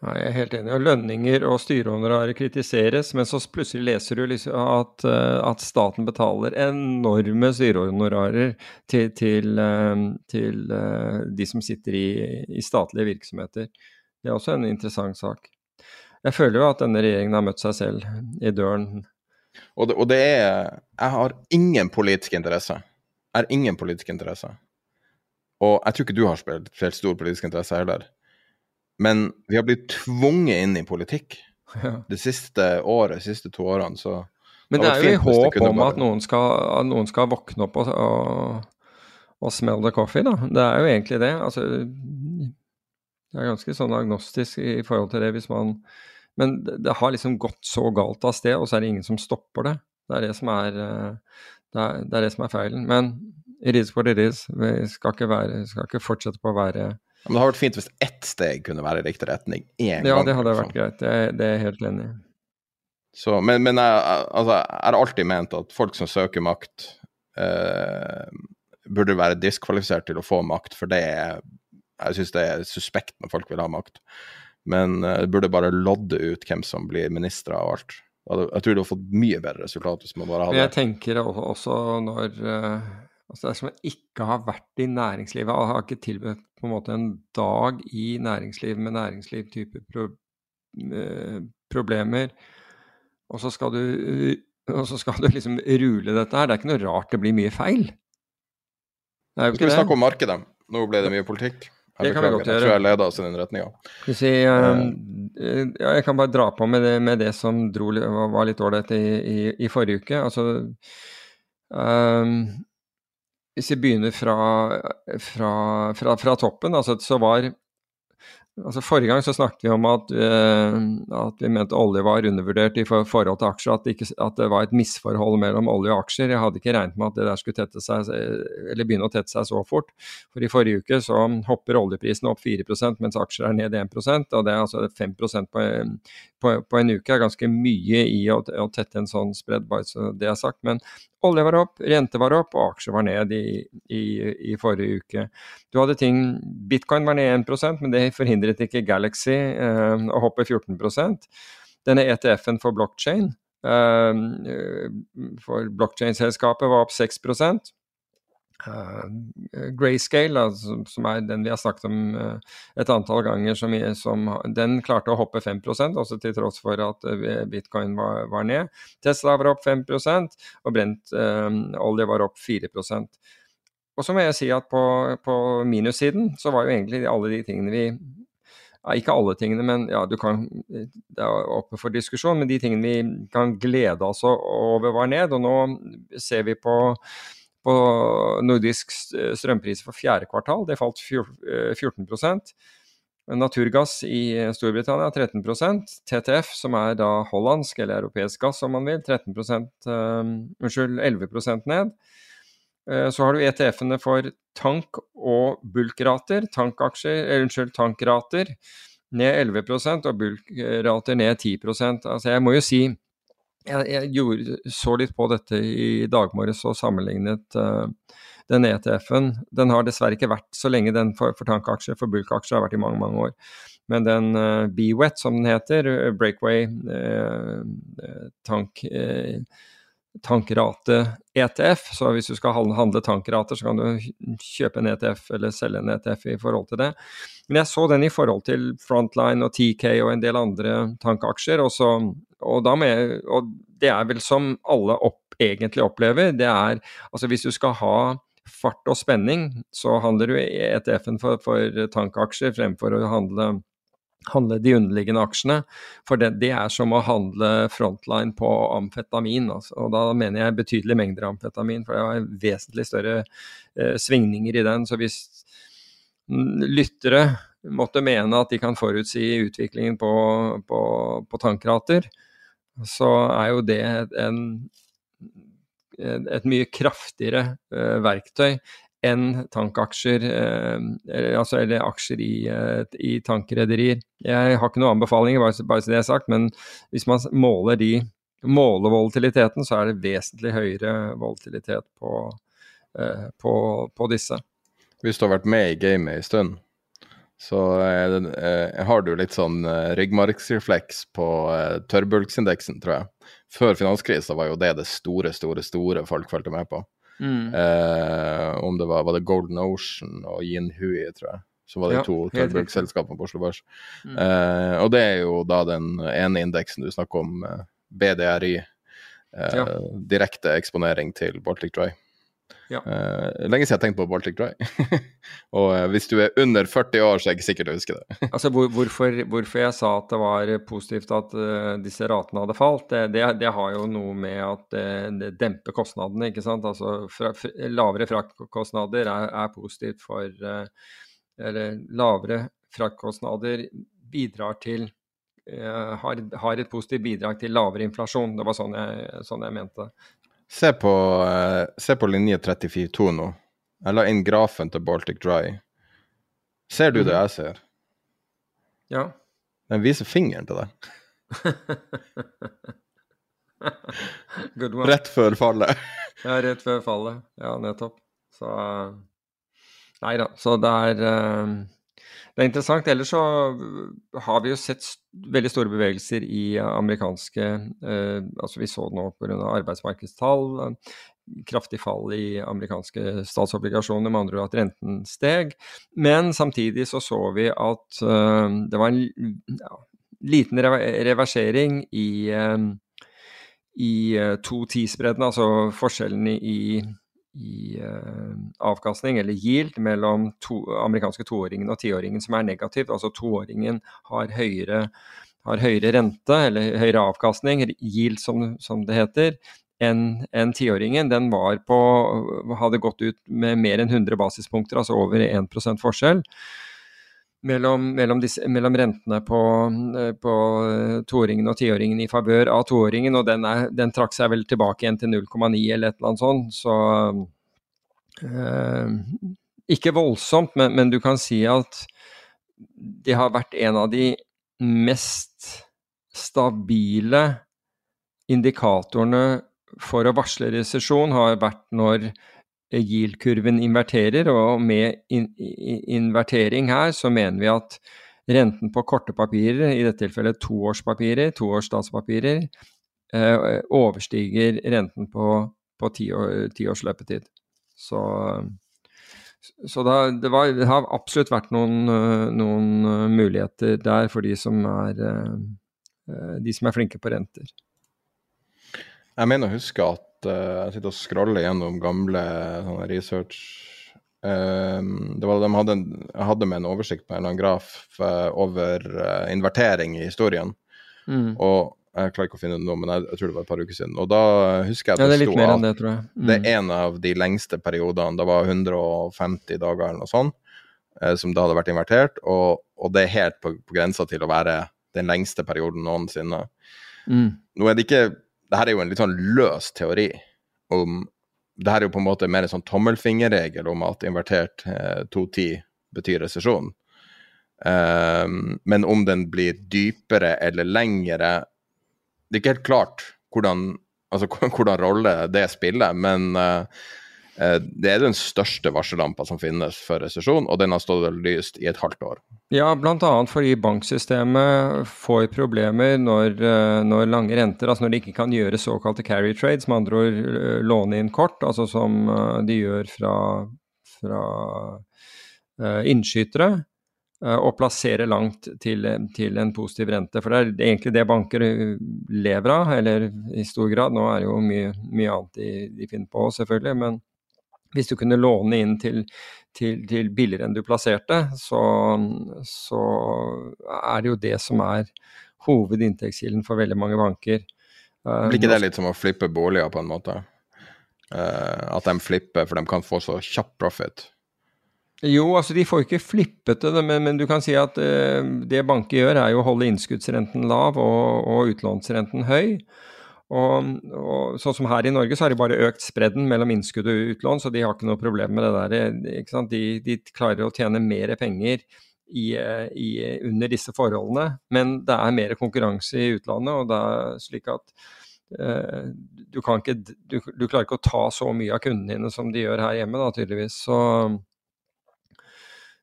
Ja, jeg er helt enig. Lønninger og styrehonorarer kritiseres, men så plutselig leser du liksom at, eh, at staten betaler enorme styrehonorarer til, til, eh, til eh, de som sitter i, i statlige virksomheter. Det er også en interessant sak. Jeg føler jo at denne regjeringen har møtt seg selv i døren. Og det, og det er Jeg har ingen politisk interesse. Jeg har ingen politisk interesse. Og jeg tror ikke du har spilt helt stor politisk interesse heller. Men vi har blitt tvunget inn i politikk Ja. det siste året, de siste to årene, så Men Det det er jo i håp om bare- at noen skal, at noen skal våkne opp og, og, og smell the coffee, da. Det er jo egentlig det. Altså, det er ganske sånn agnostisk i forhold til det hvis man Men det, det har liksom gått så galt av sted, og så er det ingen som stopper det. Det er det som er, eh, det er, det er, det som er feilen. Men it is what it is. Vi skal ikke, være, skal ikke fortsette på å være Men det hadde vært fint hvis ett steg kunne være i riktig retning én Ja, gang. det hadde liksom. vært greit. Det, det er jeg helt enig i. Så, men men jeg, altså, jeg har alltid ment at folk som søker makt, eh, burde være diskvalifisert til å få makt, for det er Jeg syns det er suspekt når folk vil ha makt. Men eh, burde bare lodde ut hvem som blir ministre og alt. Jeg tror du hadde fått mye bedre resultat hvis man bare hadde jeg tenker også når eh, altså Dersom man ikke har vært i næringslivet og har ikke tilbudt på en måte en dag i næringsliv med næringslivtype pro, eh, problemer, og så skal du og så skal du liksom rule dette her. Det er ikke noe rart det blir mye feil. Det er jo Skal vi snakke om markedet? Nå ble det mye politikk. Jeg Det Jeg tror jeg leda oss i den retninga. Si, eh, ja, jeg kan bare dra på med det, med det som dro, var litt ålreit i, i, i forrige uke. Altså eh, Hvis vi begynner fra, fra, fra, fra toppen, altså, så var altså Forrige gang så snakket vi om at, eh, at vi mente olje var undervurdert i for, forhold til aksjer, at det, ikke, at det var et misforhold mellom olje og aksjer. Jeg hadde ikke regnet med at det der skulle tette seg, eller begynne å tette seg så fort. For i forrige uke så hopper oljeprisen opp 4% mens aksjer er ned 1 og det er altså 5 på, på, på en uke er ganske mye i å, å tette en sånn spredd, bare så det er sagt. Men olje var opp, rente var opp, og aksjer var ned i, i, i forrige uke. Du hadde ting Bitcoin var ned 1% men det forhindret ikke Galaxy eh, å hoppe 14 Denne ETF-en for blockchain eh, for blockchain-selskapet var opp 6 Uh, Grayscale, da, som, som er den vi har snakket om uh, et antall ganger, som, som, den klarte å hoppe 5 også til tross for at uh, bitcoin var, var, ned. Tesla var opp 5% og brent olje var opp 4 og så må jeg si at på, på minussiden så var jo egentlig alle de tingene vi ja, Ikke alle tingene, men ja, du kan, det er oppe for diskusjon. Men de tingene vi kan glede oss over, var ned. Og nå ser vi på, på nordisk strømpris for fjerde kvartal. Det falt 14% Naturgass i Storbritannia 13% TTF, som er da hollandsk eller europeisk gass om man vil, 13% uh, unnskyld, 11% ned. Uh, så har du ETF-ene for tank- og bulkrater, tankaksjer, unnskyld, tankrater ned 11% og bulkrater ned 10% Altså jeg må jo si jeg, jeg gjorde, så litt på dette i dag morges og sammenlignet uh, den ETF-en den har dessverre ikke vært så lenge den for, for tankaksjer, for bulkaksjer har vært i mange, mange år. Men den uh, BWET, som den heter, uh, Breakaway tank, tankrate ETF, så hvis du skal handle tankrater, så kan du kjøpe en ETF eller selge en ETF i forhold til det. Men jeg så den i forhold til Frontline og TK og en del andre tankaksjer, og, så, og, jeg, og det er vel som alle opp, egentlig opplever, det er altså hvis du skal ha fart og spenning, så handler du ETF-en for, for, tankaksjer fremfor å handle, handle de underliggende aksjene. For det, det, er som å handle frontline på amfetamin. Altså. Og da mener jeg betydelige mengder amfetamin, for det har vesentlig større eh, svingninger i den. Så hvis lyttere måtte mene at de kan forutsi utviklingen på, på, på tankrater, så er jo det en et mye kraftigere uh, verktøy enn tankaksjer, uh, altså, eller aksjer i, uh, i tankrederier. Jeg har ikke noen anbefalinger, bare, bare så det er sagt, men hvis man måler de måler volatiliteten, så er det vesentlig høyere volatilitet på, på, på disse. Hvis du har vært med i gamet en stund, så det, eh, har du litt sånn eh, ryggmargsrefleks på eh, tørrbulksindeksen, tror jeg før finanskrisa var jo det det store, store, store folk fulgte med på. Mm. Eh, om det var, var det Golden Ocean og Yin Hui, tror jeg. Så var det ja, to tørrbruksselskapene på Oslo Børs. Mm. Eh, og det er jo da den ene indeksen du snakker om, eh, BDRI. Eh, ja. Direkte eksponering til Baltic Dry. Ja. Uh, lenge siden jeg har tenkt på Baltic Dry. og uh, hvis du er under 40 år, så er jeg ikke sikker du husker det. altså hvor, hvorfor, hvorfor, jeg sa at det var positivt at uh, disse ratene hadde falt, det, det, det, har jo noe med at det, det demper kostnadene. ikke sant? Altså fra, Lavere fraktkostnader er, er, positivt for Eller lavere fraktkostnader bidrar til har, har, et positivt bidrag til lavere inflasjon. Det var sånn jeg, sånn jeg mente. Se på, uh, se på linje 34 nå. Jeg la inn grafen til Baltic Dry. Ser du mm. det jeg ser? Ja. Den viser fingeren til deg. rett før fallet. ja, rett før fallet. Ja, nettopp. Så Nei da. Så det er uh, det er interessant. Ellers så har vi jo sett veldig store bevegelser i amerikanske eh, altså Vi så det nå pga. arbeidsmarkedstall. Kraftig fall i amerikanske statsobligasjoner, med andre ord at renten steg. Men samtidig så så vi at eh, det var en ja, liten reversering i, eh, i to tidsbreddene, altså forskjellene i uh, avkastning, eller yield, mellom to, amerikanske toåringen og tiåringen som er negativt. Altså toåringen har høyere, har høyere rente, eller høyere avkastning, yield som, som det heter, enn en tiåringen. Den var på, hadde gått ut med mer enn 100 basispunkter, altså over 1 forskjell mellom, mellom, disse, mellom rentene på, eh, på eh, toåringen og tiåringen i favør av toåringen, og den, er, den, trakk seg vel tilbake igjen til 0,9 eller et eller annet sånt. Så øh, Ikke voldsomt, men, men, du kan si at det har vært en av de mest stabile indikatorene for å varsle resesjon, har vært når yield-kurven inverterer, og med in invertering her så mener vi at renten på korte papirer, i dette tilfellet toårspapirer, toårs statspapirer, eh, overstiger renten på, på tiårs ti løpetid. Så, så da, det, var, det, har absolutt vært noen, noen, muligheter der for de som er, eh, de som er flinke på renter. Jeg mener å huske at uh, jeg sitter og scroller gjennom gamle research Ehm, det var, de hadde en, jeg hadde med en oversikt på en eller annen graf uh, over uh, invertering i historien. Mm. Og jeg klarer ikke å finne det nå, men jeg, jeg tror det var et par uker siden. Og da husker jeg Ja, at det det, er sto at det. Mm. det er en av de lengste periodene. Det var 150 dager eller noe sånt eh, som det hadde vært invertert, og, og det er helt på, på grensa til å være den lengste perioden noensinne. Mm. Nå er det ikke Det her er jo en litt sånn løs teori om Det her er jo på en måte mer en sånn tommelfingerregel om at invertert eh, 210 betyr resesjon. Um, men om den blir dypere eller lengre Det er ikke helt klart hvordan, altså, hvordan rolle det spiller, men eh, det er den største varsellampa som finnes for resesjon, og den har stått lyst i et halvt år. Ja, bl.a. fordi banksystemet får problemer når, eh, når lange renter, altså når de ikke kan gjøre såkalte carry trades, med andre ord eh, låne inn kort, altså som eh, de gjør fra, fra eh, innskytere, eh, og plassere langt til, til en positiv rente. For det er egentlig det banker eh, lever av, eller i stor grad. Nå er det jo mye, mye annet de, de finner på, selvfølgelig. men hvis du kunne låne inn til, til, til billigere enn du plasserte, så, så, er det jo det som er hovedinntektskilden for veldig mange banker. Eh, Blir ikke det litt som å flippe boliger, på en måte? Eh, at de flipper, for de kan få så kjapp profit. Jo, altså de får ikke flippet det, men, men du kan si at eh, det banker gjør, er jo å holde innskuddsrenten lav og, og utlånsrenten høy. Og, og, sånn som her i Norge, så har de bare økt spredden mellom innskudd og utlån, så de har ikke noe problem med det der. Sant? De, de klarer å tjene mer penger i, i, under disse forholdene, men det er mer konkurranse i utlandet, og det er slik at eh, du, kan ikke, du, du, klarer ikke å ta så mye av kundene dine som de gjør her hjemme, da, tydeligvis. Så,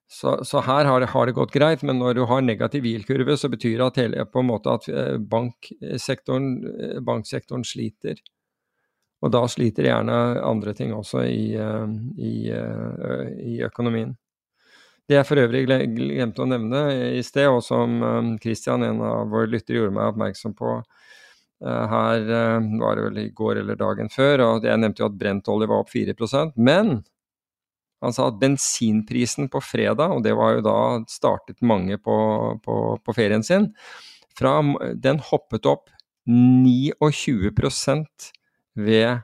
så, så her har det, har det, gått greit, men når du har negativ yield-kurve, så betyr det at, hele, på en måte at banksektoren, banksektoren, sliter. Og da sliter gjerne andre ting også i, i, i økonomien. Det jeg for øvrig glemte å nevne i sted, og som Christian, en av våre lyttere, gjorde meg oppmerksom på her var det vel i går eller dagen før, og jeg nevnte jo at brentolje var opp 4% men han sa at bensinprisen på fredag, og det var jo da startet mange på, på, på ferien sin, fra, den hoppet opp 29 ved,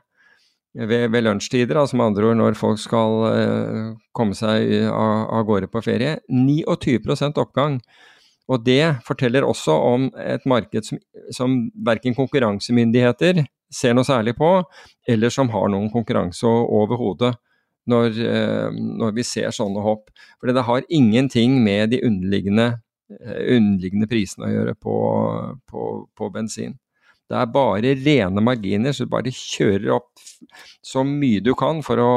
ved, ved lunsjtider, altså med andre ord når folk skal uh, komme seg av, av, gårde på ferie. 29% oppgang. Og det forteller også om et marked som, som verken konkurransemyndigheter ser noe særlig på, eller som har noen konkurranse overhodet når, når, vi ser sånne hopp. For det har ingenting med de underliggende, underliggende prisene å gjøre på, på, på, bensin. Det er bare rene marginer, så du bare kjører opp så mye du kan for å,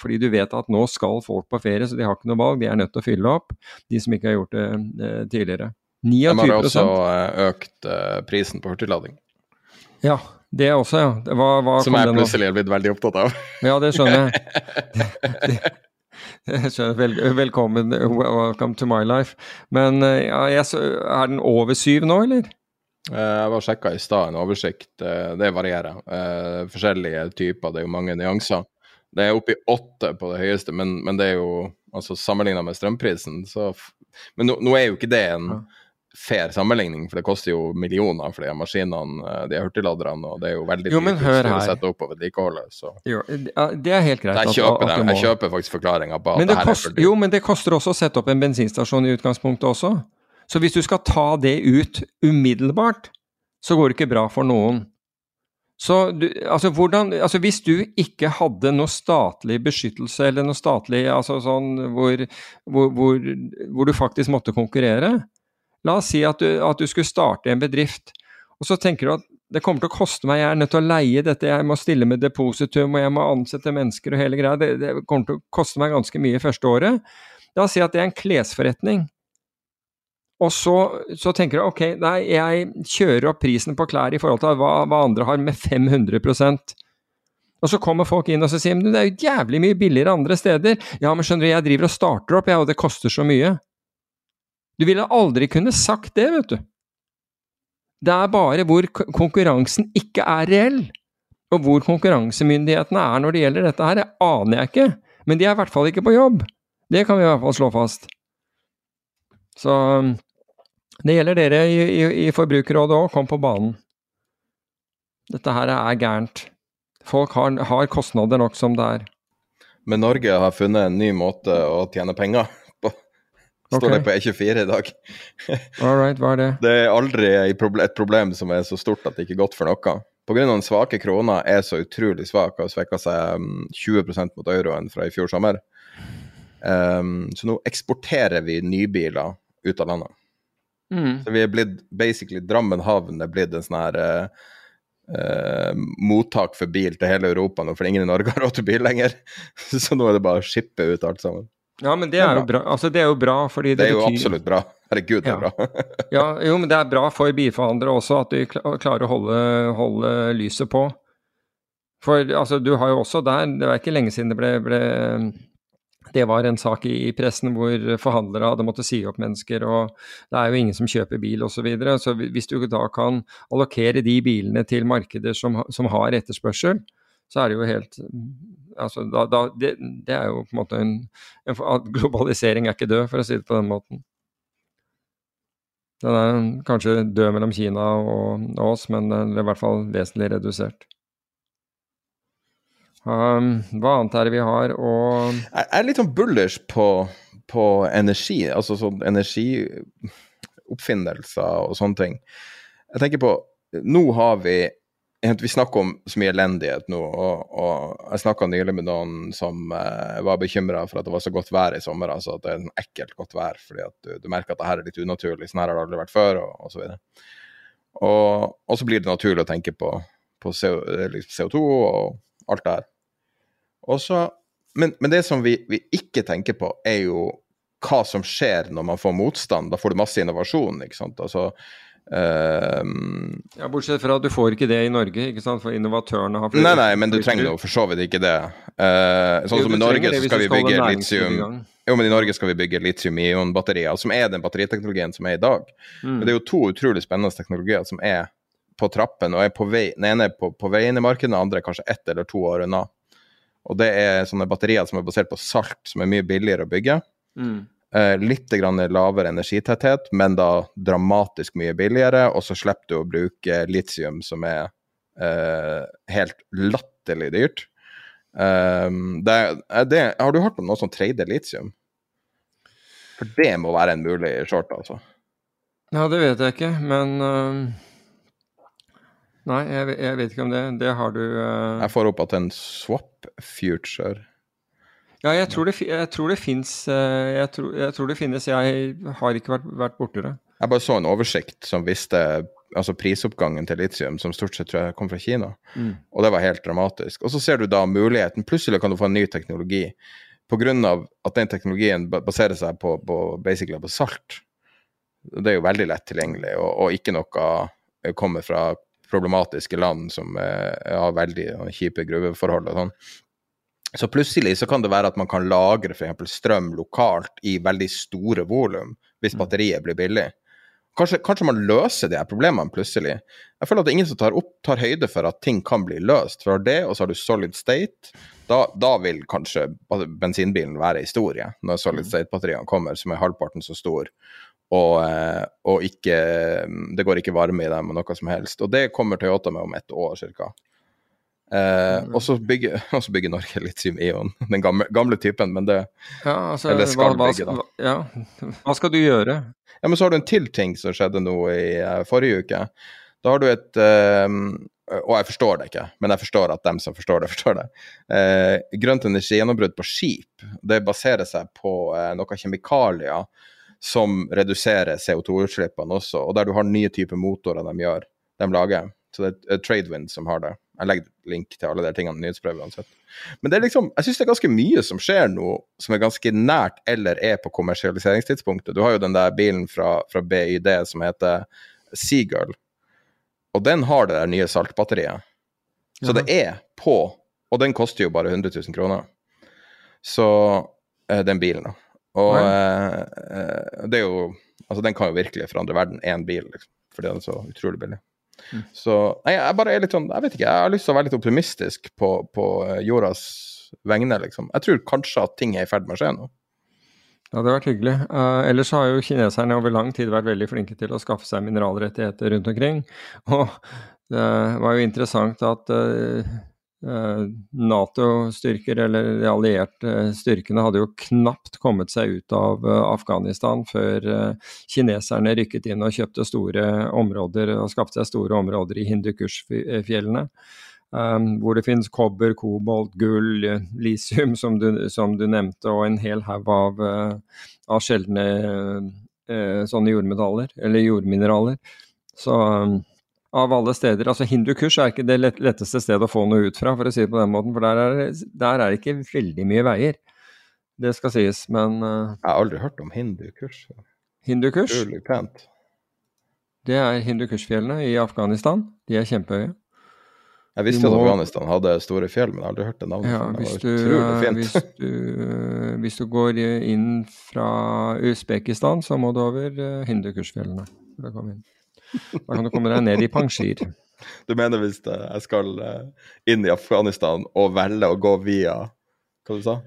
fordi du vet at nå skal folk på ferie, så de har ikke noe valg. De er nødt til å fylle opp, de som ikke har gjort det eh, tidligere. 29 De har også økt eh, prisen på hurtiglading. Ja, det også, ja. Hva, hva Som jeg plutselig er blitt veldig opptatt av. Ja, det skjønner jeg. jeg skjønner, vel, velkommen, welcome to my life. Men ja, jeg, er den over syv nå, eller? Jeg var sjekka i stad, en oversikt. Det varierer. Forskjellige typer, det er jo mange nyanser. Det er oppe i åtte på det høyeste, men, men det er jo altså sammenligna med strømprisen, så Men nå, nå, er jo ikke det en fair sammenligning, for det koster jo millioner for de maskinene, de hurtigladerne, og det er jo veldig dyrt å sette opp og vedlikeholde. Så. Jo, det er helt greit. Jeg kjøper, at, at jeg kjøper faktisk forklaringa på at det her kost, er for dyrt. Jo, men det koster også å sette opp en bensinstasjon i utgangspunktet også. Så hvis du skal ta det ut umiddelbart, så går det ikke bra for noen. Så du, altså hvordan, altså Hvis du ikke hadde noe statlig beskyttelse, eller noe statlig altså sånn hvor, hvor, hvor, hvor du faktisk måtte konkurrere La oss si at du, at du, skulle starte en bedrift, og så tenker du at det kommer til å koste meg, jeg er nødt til å leie dette, jeg må stille med depositum, og jeg må ansette mennesker og hele greia, det, det kommer til å koste meg ganske mye første året. La oss si at det er en klesforretning. Og så, så, tenker du ok, nei, jeg kjører opp prisen på klær i forhold til hva, hva andre har, med 500% Og så kommer folk inn og så sier men det er jo jævlig mye billigere andre steder. Ja, men skjønner du, jeg driver og starter opp, jeg, og det koster så mye. Du ville aldri kunne sagt det, vet du. Det er bare hvor konkurransen ikke er reell, og hvor konkurransemyndighetene er når det gjelder dette her, det aner jeg ikke. Men de er i hvert fall ikke på jobb. Det kan vi i hvert fall slå fast. Så det gjelder dere i, i, i Forbrukerrådet òg, kom på banen. Dette her er gærent. Folk har, har, kostnader nok som det er. Men Norge har funnet en ny måte å tjene penger. Står okay. det på E24 i dag. All right, hva er det? Det er aldri et problem som er så stort at det ikke er godt for noe. Pga. den svake krona er så utrolig svak og svekka seg 20 mm, mot euroen fra i fjor sommer. Um, så nå eksporterer vi nybiler ut av landet. Mm. Så vi er blitt basically Drammen havn er blitt en sånn her uh, uh, mottak for bil til hele Europa nå, for ingen i Norge har råd til bil lenger. så nå er det bare å shippe ut alt sammen. Ja, men det er, jo bra. Altså, det er jo bra fordi det, det er jo betyr... absolutt bra. Herregud, det er bra. ja, jo, men det er bra for bilforhandlere også at de klarer å holde, holde, lyset på. For altså, du har jo også der Det var ikke lenge siden det ble, ble det var en sak i, i pressen hvor forhandlere hadde måttet si opp mennesker, og det er jo ingen som kjøper bil osv. Så, videre. så hvis du da kan allokere de bilene til markeder som, som har etterspørsel, så er det jo helt altså, da, da, det, det, er jo på en måte en, en, Globalisering er ikke død, for å si det på den måten. Den er kanskje død mellom Kina og, og oss, men den er i hvert fall vesentlig redusert. Um, hva annet er det vi har å Jeg er litt sånn bullish på, på energi, altså sånn energioppfinnelser og sånne ting. Jeg tenker på Nå har vi vi snakker om så mye elendighet nå, og, og jeg snakka nylig med noen som uh, var bekymra for at det var så godt vær i sommer. altså At det er en ekkelt godt vær, fordi at du, du merker at det her er litt unaturlig. Sånn her har det aldri vært før, og osv. Og, og så blir det naturlig å tenke på, på CO, CO2 og alt det her. Også, men, men, det som vi, vi ikke tenker på, er jo hva som skjer når man får motstand. Da får du masse innovasjon. ikke sant? Altså, Uh, ja, Bortsett fra at du får ikke det i Norge, ikke sant? for innovatørene har Nei, nei, men du trenger jo for så vidt ikke det. Uh, sånn jo, som i Norge så skal vi bygge litium Jo, men i Norge skal vi bygge litium-ion-batterier, som er den batteriteknologien som er i dag. Mm. Men det er jo to utrolig spennende teknologier som er på trappen, og er på vei, den ene er på, på vei inn i markedet, den andre er kanskje ett eller to år unna. Og det er sånne batterier som er basert på salt, som er mye billigere å bygge. Mm. Eh, litt lavere energitetthet, men da dramatisk mye billigere. Og så slipper du å bruke litium, som er eh, helt latterlig dyrt. Um, det, det, har du hørt om noe som trader litium? For det må være en mulig short, altså. Ja, det vet jeg ikke, men uh, Nei, jeg, jeg, vet ikke om det. Det har du uh... Jeg får opp at en swap future ja, jeg tror det, jeg tror det fins eh, jeg, jeg, tror det finnes. Jeg har ikke vært, vært borti det. Jeg bare så en oversikt som viste altså prisoppgangen til litium, som stort sett tror jeg kom fra Kina. Mm. Og det var helt dramatisk. Og så ser du da muligheten. Plutselig kan du få en ny teknologi. Pga. at den teknologien baserer seg på, på, basically på salt. Det er jo veldig lett tilgjengelig, og, og ikke noe kommer fra problematiske land som eh, har veldig kjipe gruveforhold og sånn. Så plutselig så kan det være at man kan lagre f.eks. strøm lokalt i veldig store volum, hvis mm. batteriet blir billig. Kanskje, kanskje, man løser de her problemene plutselig. Jeg føler at det er ingen som tar, opp, tar høyde for at ting kan bli løst. For det, og så har du solid state. Da, da vil kanskje bensinbilen være historie, når solid mm. state-batteriene kommer, som er halvparten så stor. Og, eh, og ikke, det går ikke varme i dem og noe som helst. Og det kommer Toyota med om ett år ca. Eh, mm. og så bygger, bygger, Norge Litium Ion, den gamle, gamle, typen, men det ja, altså, Eller skal hva, hva, bygge, da. Ja. Hva skal du gjøre? Ja, men så har du en til ting som skjedde nå i uh, forrige uke. Da har du et uh, Og jeg forstår det ikke, men jeg forstår at dem som forstår det, forstår det. Uh, grønt energigjennombrudd på skip, det baserer seg på noen kjemikalier som reduserer CO2-utslippene også, og der du har nye typer motorer de gjør, de lager. Så det er Tradewind som har det. Jeg legger link til alle de tingene i nyhetsbrevet uansett. Men det er liksom, jeg syns det er ganske mye som skjer nå som er ganske nært eller er på kommersialiseringstidspunktet. Du har jo den der bilen fra, fra BYD som heter Seagull, og den har det der nye saltbatteriet. Så det er på, og den koster jo bare 100 000 kroner. Så eh, den bilen, da. Og eh, eh, det er jo Altså, den kan jo virkelig forandre verden, én bil, liksom. Fordi den er så utrolig billig. Så nei, jeg bare er litt sånn Jeg vet ikke, jeg har lyst til å være litt optimistisk på, på eh, jordas vegne, liksom. Jeg tror kanskje at ting er i ferd med å skje nå. Ja, det har vært hyggelig. Uh, ellers har jo kineserne over lang tid vært veldig flinke til å skaffe seg mineralrettigheter rundt omkring. Og det var jo interessant at uh, Nato-styrker, eller de allierte styrkene, hadde jo knapt kommet seg ut av Afghanistan før kineserne rykket inn og kjøpte store områder og skapte seg store områder i Hindukush-fjellene. Hvor det finnes kobber, kobolt, gull, lisium, som du, som du nevnte, og en hel haug av, av sjeldne sånne jordmetaller, eller jordmineraler. Så av alle steder Altså Hindukush er ikke det letteste stedet å få noe ut fra, for å si det på den måten, for der er, der er det ikke veldig mye veier. Det skal sies, men uh, Jeg har aldri hørt om? Utrolig pent. Det er Hindukush-fjellene i Afghanistan. De er kjempehøye. Jeg visste må... at Afghanistan hadde store fjell, men jeg har aldri hørt det navnet. Ja, hvis, det du, hvis, du, hvis du går inn fra Usbekistan, så må du over eh, Hindukushfjellene Da kan du komme deg ned i Panjshir. Du mener hvis jeg skal eh, inn i Afghanistan og velge å gå via Hva du sa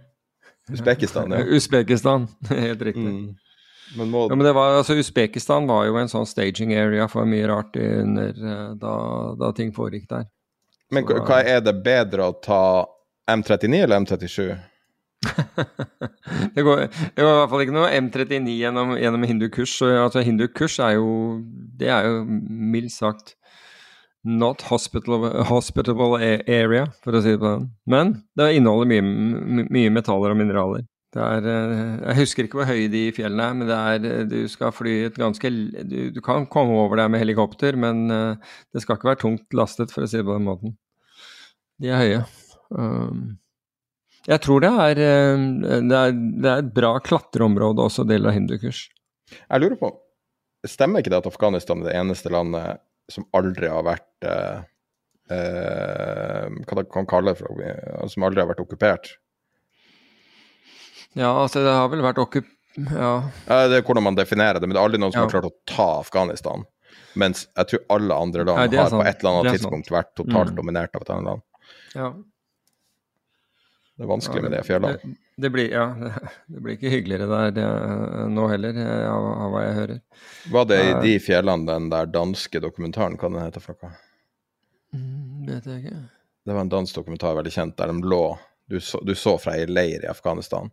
Usbekistan? Ja. Usbekistan, helt riktig. Mm. Men må, Ja, men det var, altså Usbekistan var jo en sånn staging area for mye rart under, eh, da, da ting foregikk der. men hva hva er det bedre å ta M39 eller M37? det, går, det går i hvert fall ikke noe M39 gjennom, gjennom Hindukush. Altså, Hindukush er jo Det er jo mildt sagt not hospitable, area, for å si det på den. Men det inneholder mye, mye metaller og mineraler. Er, eh, jeg husker ikke hvor høye de fjellene er, men det er, du skal fly et ganske Du, du kan komme over der med helikopter, men eh, det skal ikke være tungt lastet, for å si det på den måten. De er høye. Um, jeg tror det er, eh, det er, det er et bra klatreområde også, del av hindukurs. Jeg lurer på Stemmer ikke det at Afghanistan er det eneste landet som aldri har vært eh, eh, Hva det kan kalle det for Som aldri har vært okkupert? Ja, altså det har vel vært okkup... Ja. Det er hvordan man definerer det, men det er aldri noen som Ja. har klart å ta Afghanistan. Mens jeg tror alle andre land Nei, har på et eller annet tidspunkt vært totalt Mm. dominert av et annet land. ja. Det er vanskelig med det fjellet. Det, det, blir, ja, det blir ikke hyggeligere der det, nå heller, eh, av, av hva jeg hører. Var det i Eh. de fjellene den der danske dokumentaren, hva den heter for noe? Mm, vet jeg ikke. Det var en dansk dokumentar veldig kjent, der de lå Du så, du så fra ei leir i Afghanistan.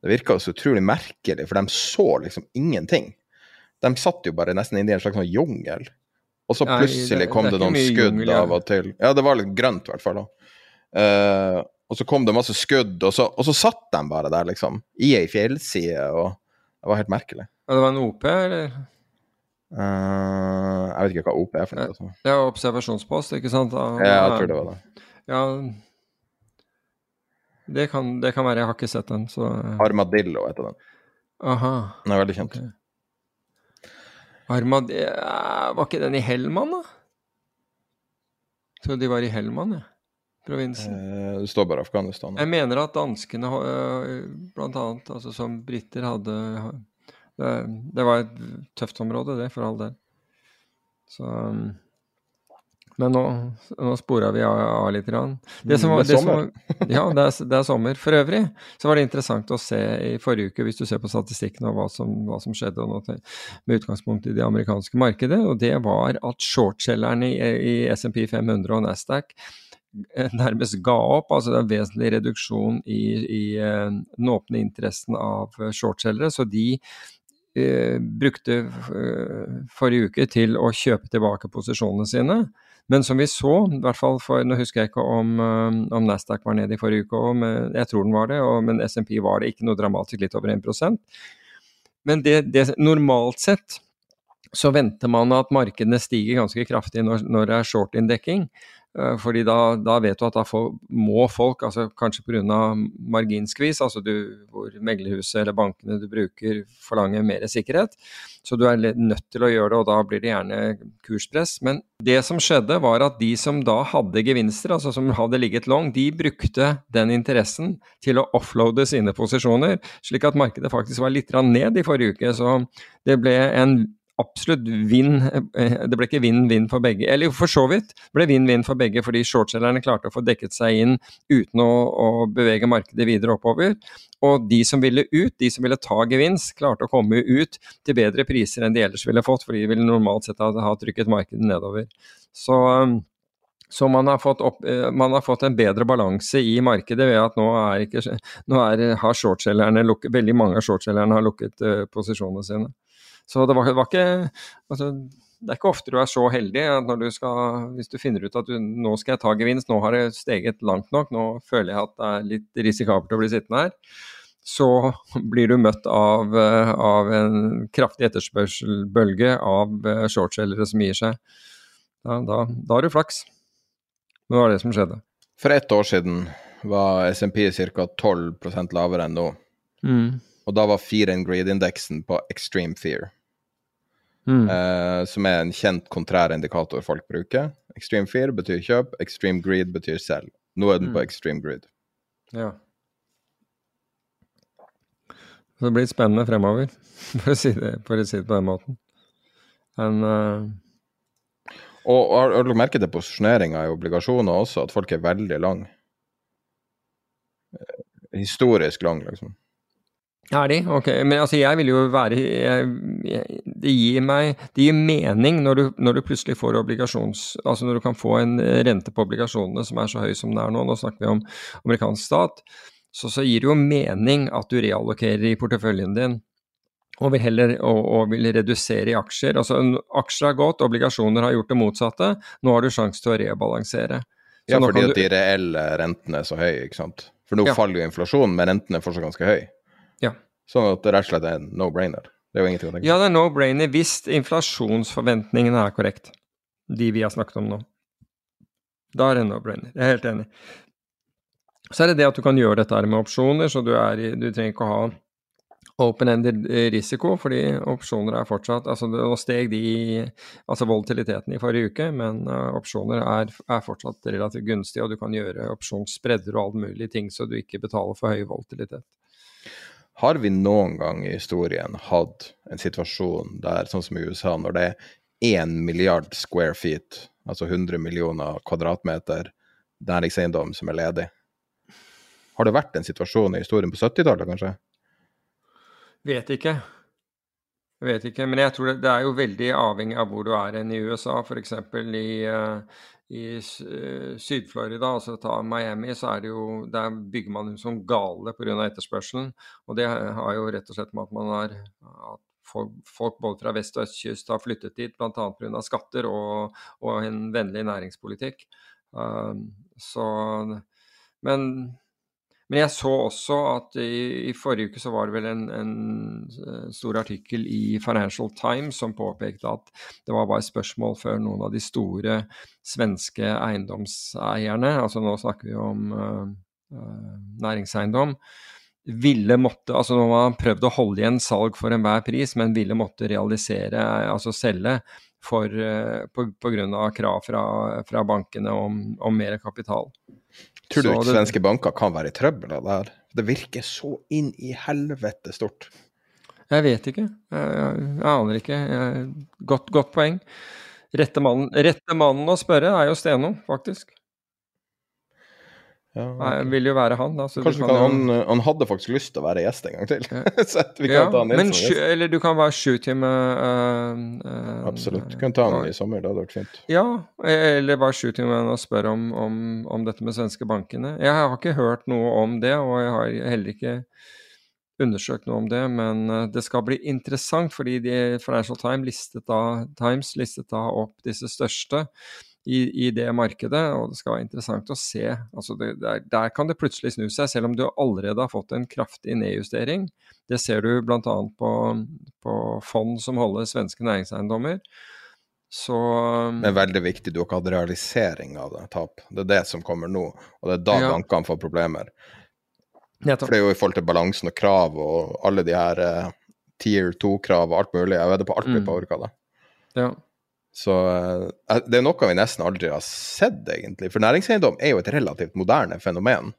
Det virka så utrolig merkelig, for de så liksom ingenting. De satt jo bare nesten inni en slags sånn jungel. Og så plutselig kom det noen skudd av og til. Ja, det var litt grønt i hvert fall. da. Eh, og så kom det masse skudd, og så, og så satt de bare der, liksom. I ei fjellside, og det var helt merkelig. Ja, det var en OP, eller? Uh, jeg vet ikke hva OP er for noe. Altså. Det er observasjonspost, ikke sant? Da, Ja, jeg tror det var det. Ja, det kan, det kan være. Jeg har ikke sett den, så Armadillo heter den. Aha. Den er veldig kjent. Okay. Armadillo var ikke den i Hellmann, da? Jeg Trodde de var i Hellmann, jeg. Provinsen. Eh, det står bare Afghanistan. Jeg mener at danskene, øh, blant annet, altså som briter, hadde det, det var et tøft område, det, for all del. Så um, Men nå, nå spora vi av, av litt. Grann. Det som, Mm, det er det som, sommer. ja, det er, det er sommer. For øvrig så var det interessant å se i forrige uke, hvis du ser på statistikken og hva som, hva som skjedde og noe med utgangspunkt i det amerikanske markedet, og det var at shortselgerne i, i SMP 500 og Nasdaq eh, nærmest ga opp. altså Det er en vesentlig reduksjon i, i eh, den åpne interessen av eh, shortselgere. Så de eh, brukte eh, forrige uke til å kjøpe tilbake posisjonene sine. Men som vi så, i hvert fall for, nå husker jeg ikke om, eh, om Nasdaq var nede i forrige uke, og, men jeg tror den var det, og, men SMP var det ikke noe dramatisk, litt over 1% Men det, det, normalt sett så venter man at markedene stiger ganske kraftig når, når det er short-inndekking. Eh, Fordi da, da vet du at da får, må folk, altså kanskje pga. marginskvis, altså du, hvor meglerhuset eller bankene du bruker forlanger mer sikkerhet, så du er nødt til å gjøre det, og da blir det gjerne kurspress. Men det som skjedde, var at de som da hadde gevinster, altså som hadde ligget long, de brukte den interessen til å offloade sine posisjoner, slik at markedet faktisk var litt ned i forrige uke. Så det ble en absolutt vinn eh, Det ble ikke vinn-vinn for begge. Eller for så vidt ble vinn-vinn for begge, fordi shortselgerne klarte å få dekket seg inn uten å, å, bevege markedet videre oppover. Og de som ville ut, de som ville ta gevinst, klarte å komme ut til bedre priser enn de ellers ville fått, for de ville normalt sett ha, trykket markedet nedover. Så så man har, opp, man har, fått en bedre balanse i markedet ved at nå, er ikke, nå er, har shortselgerne veldig mange av shortselgerne har lukket uh, posisjonene sine. Så det var, det var ikke altså, det er ikke ofte du er så heldig at når du skal, hvis du finner ut at du, nå skal jeg ta gevinst, nå har det steget langt nok, nå føler jeg at det er litt risikabelt å bli sittende her, så blir du møtt av, av en kraftig etterspørselbølge av eh, shortselgere som gir seg. Da, da, da har du flaks. Men det var det som skjedde. For ett år siden var SMP ca. 12 lavere enn nå. Mm. Og da var Fear and Greed-indeksen på extreme fear. Mm. Eh, som er en kjent kontrær indikator folk bruker. Extreme fear betyr kjøp, extreme greed betyr selv. Nå er den mm. på extreme greed. Ja. Så det blir spennende fremover, for å si det, å si det på den måten. Men uh... Og har, har du merket det posisjoneringa i obligasjoner også, at folk er veldig lang? Eh, historisk lang, liksom. Er de? Ok. Men altså, jeg vil jo være jeg, jeg, Det gir meg Det gir mening når du, når du, plutselig får obligasjons... Altså når du kan få en rente på obligasjonene som er så høy som den er nå, nå snakker vi om amerikansk stat, så, så gir det jo mening at du reallokerer i porteføljen din. Og vil heller og, og vil redusere i aksjer. Altså Aksjer har gått, obligasjoner har gjort det motsatte. Nå har du sjanse til å rebalansere. Så ja, fordi at de reelle rentene er så høye, ikke sant. For nå ja. faller jo inflasjonen, men rentene er fortsatt ganske høye. Ja. Sånn at det rett og slett er en no-brainer. Det er jo ingenting å tenke på. Ja, det er no-brainer hvis inflasjonsforventningene er korrekt. De vi har snakket om nå. Da er det no-brainer. Jeg er helt enig. Så er det det at du kan gjøre dette med opsjoner, så du, er, du trenger ikke å ha open-ended risiko, fordi opsjoner er fortsatt altså Nå steg de altså volatiliteten i forrige uke, men uh, opsjoner er, er, fortsatt relativt gunstige, og du kan gjøre opsjonsspredder og alt mulig ting, så du ikke betaler for høy volatilitet. Har vi noen gang i historien hatt en situasjon der, sånn som i USA, når det er 1 milliard square feet, altså 100 millioner kvadratmeter næringseiendom som er ledig? Har det vært en situasjon i historien på 70-tallet, kanskje? Vet ikke. Vet ikke, men jeg tror det, det, er jo veldig avhengig av hvor du er enn i USA. F.eks. i, uh, i uh, Syd-Florida, altså ta Miami, så er det jo Der bygger man som gale pga. etterspørselen. Og det har jo rett og slett med at man har at folk, folk både fra vest- og østkyst har flyttet dit bl.a. pga. skatter og, og, en vennlig næringspolitikk. Uh, så Men men jeg så også at i, i, forrige uke så var det vel en, en, eh, stor artikkel i Financial Times som påpekte at det var bare spørsmål før noen av de store svenske eiendomseierne, altså nå snakker vi om uh, næringseiendom, ville måtte Altså nå har man prøvd å holde igjen salg for enhver pris, men ville måtte realisere, altså selge, for, på, på grunn av krav fra, fra bankene om, om mer kapital. Tror du ikke svenske banker kan være i trøbbel av det her? Det virker så inn i helvete stort. Jeg vet ikke. Jeg, jeg, jeg aner ikke. Jeg, godt, godt poeng. Rette mannen, rette mannen å spørre er jo Steno, faktisk. Ja, okay. Jeg vil jo være han. Da, Kanskje kan, han, han, hadde faktisk lyst til å være gjest en gang til. Så vi kan ja, ta han inn men, som gjest. Eller du kan være him uh, uh, Absolutt. Du kan ta han uh, i sommer, det hadde vært fint. Ja, eller bare him og spørre om, om, om, dette med svenske bankene. Jeg har ikke hørt noe om det, og jeg har heller ikke undersøkt noe om det, men uh, det skal bli interessant, fordi de, Financial Times listet, da, Times listet da opp disse største i, i, det markedet, og det skal være interessant å se. Altså det, der, der, kan det plutselig snu seg, selv om du allerede har fått en kraftig nedjustering. Det ser du bl.a. På, på fond som holder svenske næringseiendommer. Så Det er veldig viktig du har ikke hatt realisering av det, tap. Det er det som kommer nå, og det er da ja. bankene får problemer. For det er jo i forhold til balansen og krav og alle de her uh, tier 2-krav og alt mulig. Jeg vedder på alt blir mm. påvirka av det. Ja. Så uh, det er noe vi nesten aldri har sett, egentlig. For næringseiendom er jo et relativt moderne fenomen.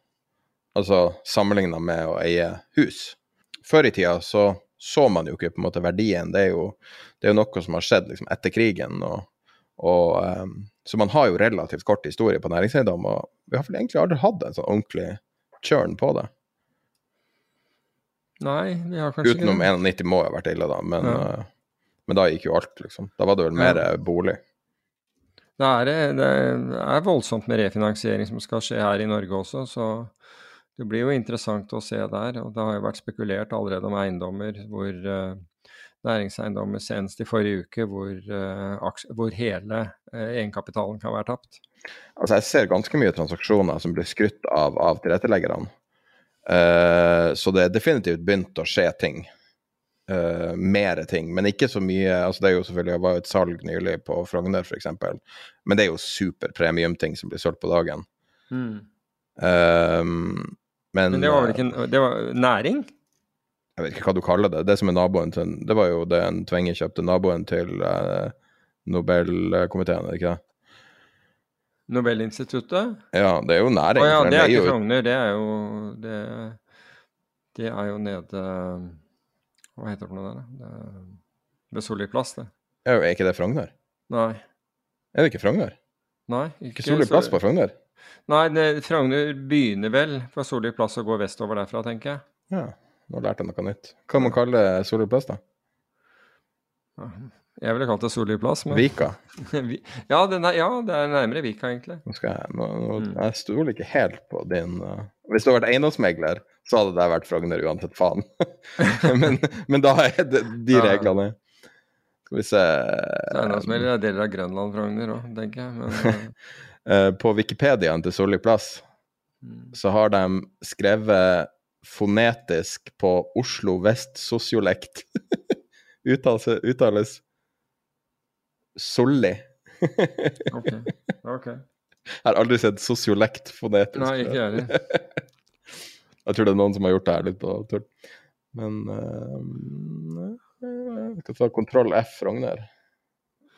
Altså sammenligna med å eie hus. Før i tida så så man jo ikke på en måte verdien. Det er jo, det er jo noe som har skjedd liksom, etter krigen. og, og um, Så man har jo relativt kort historie på næringseiendom, og vi har vel egentlig aldri hatt en sånn ordentlig kjørn på det. Nei, vi har kanskje Utenom ikke det. Utenom 91 må jo ha vært ille, da, men, Ja. Men da gikk jo alt, liksom. Da var det vel mer Ja. eh, bolig. Det er, det er voldsomt med refinansiering som skal skje her i Norge også, så det blir jo interessant å se der. Og det har jo vært spekulert allerede om eiendommer hvor uh, næringseiendommer senest i forrige uke hvor, uh, hvor hele uh, egenkapitalen kan være tapt. Altså, jeg ser ganske mye transaksjoner som blir skrytt av av tilretteleggerne. Eh, så det er definitivt begynt å skje ting. Uh, mer ting, men ikke så mye. altså Det er jo selvfølgelig, det var jo et salg nylig på Frogner f.eks., men det er jo super premium-ting som blir solgt på dagen. Eh, men, Men det var vel eh, ikke en- det var næring? Jeg vet ikke hva du kaller det. Det som er naboen til Det var jo det en Tvenge kjøpte, naboen til uh, Nobelkomiteen, er det ikke det? Nobelinstituttet? Ja, det er jo næring. Å ja, for det er ikke Frogner, det er jo det, det er jo nede Hva heter det for noe der, da? Det Ved Solli plass, det. Er ikke det Frogner? Nei. Er det ikke Frogner? Nei, Ikke Solli plass på Frogner? Nei, det, Frogner begynner vel på Solli plass og går vestover derfra, tenker jeg. Ja, nå lærte jeg noe nytt. Hva man kalle Solli plass, da? Jeg ville kalt det Solli plass. Men... Vika? Ja, det er, ja, det er nærmere Vika, egentlig. Nå skal jeg, nå, nå, Mm. jeg stoler ikke helt på din uh, Hvis du hadde vært eiendomsmegler, så hadde det vært Frogner uansett faen. men, men da er det de reglene. Skal vi se Det er noe som gjelder deler av Grønland-Frogner òg, tenker jeg. Men eh, Eh, På Wikipediaen til Solli plass Mm. så har de skrevet fonetisk på Oslo vest-sosiolekt. uttales, uttales Solli. ok. ok. Jeg har aldri sett sosiolekt fonetisk. Nei, ikke jeg heller. Jeg tror det er noen som har gjort det her litt på tull. Men uh, Jeg skal ta kontroll F Frogner.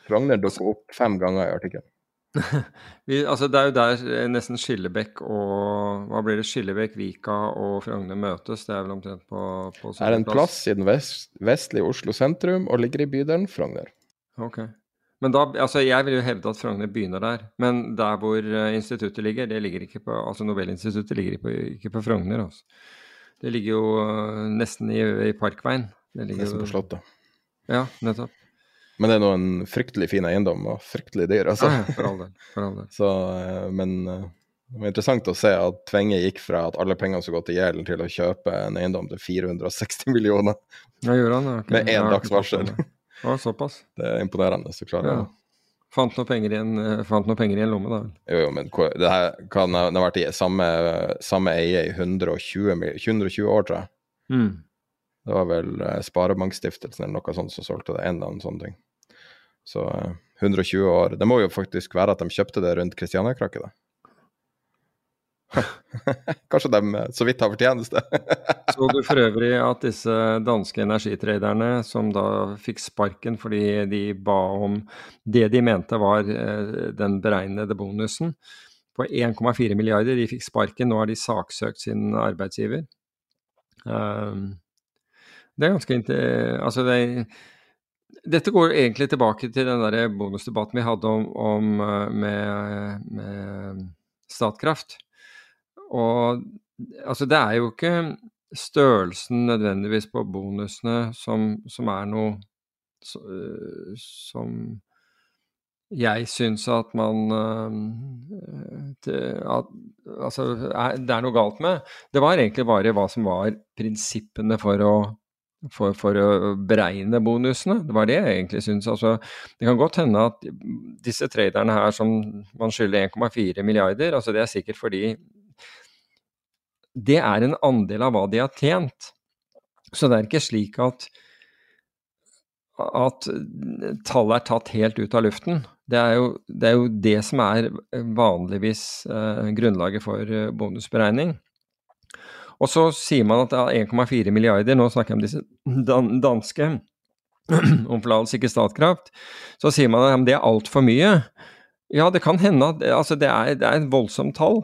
Frogner dukker opp fem ganger i artikkelen. Vi, altså det er jo der eh, nesten Skillebekk og Hva blir det? Skillebekk, Vika og Frogner møtes. Det er vel omtrent på, på Det er en plass i den vest, vestlige Oslo sentrum og ligger i bydelen Frogner. Ok. Men da, altså jeg vil jo hevde at Frogner begynner der. Men der hvor eh, instituttet ligger, det ligger ikke på altså Nobelinstituttet ligger på, ikke på Frogner. Også. Det ligger jo eh, nesten i, i Parkveien. Det ligger Nesten på Slottet. Ja, nettopp. Men det er nå en fryktelig fin eiendom og fryktelig dyr, altså. Ja, for all del. For all del. Så, eh, men det var interessant å se at Tvenge gikk fra at alle pengene skulle gå til gjelden, til å kjøpe en eiendom til 460 millioner. Ja, gjorde han det? Med én dags varsel. Å, såpass. Det er imponerende. så klarer Ja. Fant noe penger i en, eh, noe penger i en lomme, da. vel. Jo, jo, men det her kan ha vært i samme, samme eie i 120, 120 år, tror jeg. Mm. Det var vel eh, Sparebankstiftelsen eller noe sånt som solgte det, en eller annen sånn ting. Så eh, 120 år. Det må jo faktisk være at de kjøpte det rundt Kristiania-krakket, da. Kanskje de eh, så vidt har fortjeneste. Så du for øvrig at disse danske energitraderne som da fikk sparken fordi de ba om det de mente var eh, den beregnede bonusen på 1,4 milliarder, de fikk sparken, nå har de saksøkt sin arbeidsgiver. Um, det er ganske Altså, det dette går egentlig tilbake til den der bonusdebatten vi hadde om, om eh, med, med Statkraft. Og altså, det er jo ikke størrelsen nødvendigvis på bonusene som, som er noe øh, som jeg syns at man øh, det, at, Altså, det er noe galt med. Det var egentlig bare hva som var prinsippene for å for, for å beregne bonusene. Det var det jeg egentlig syns. Altså, det kan godt hende at disse traderne her som man skylder 1,4 milliarder, altså det er sikkert fordi det er en andel av hva de har tjent. Så det er ikke slik at at tallet er tatt helt ut av luften. Det er jo det, er jo det som er vanligvis eh, grunnlaget for eh, bonusberegning. Og så sier man at det er 1,4 milliarder, nå snakker jeg om disse dan danske, om forlatelse, ikke Statkraft, så sier man at det er altfor mye. Ja, det kan hende at altså det, er, det er et voldsomt tall,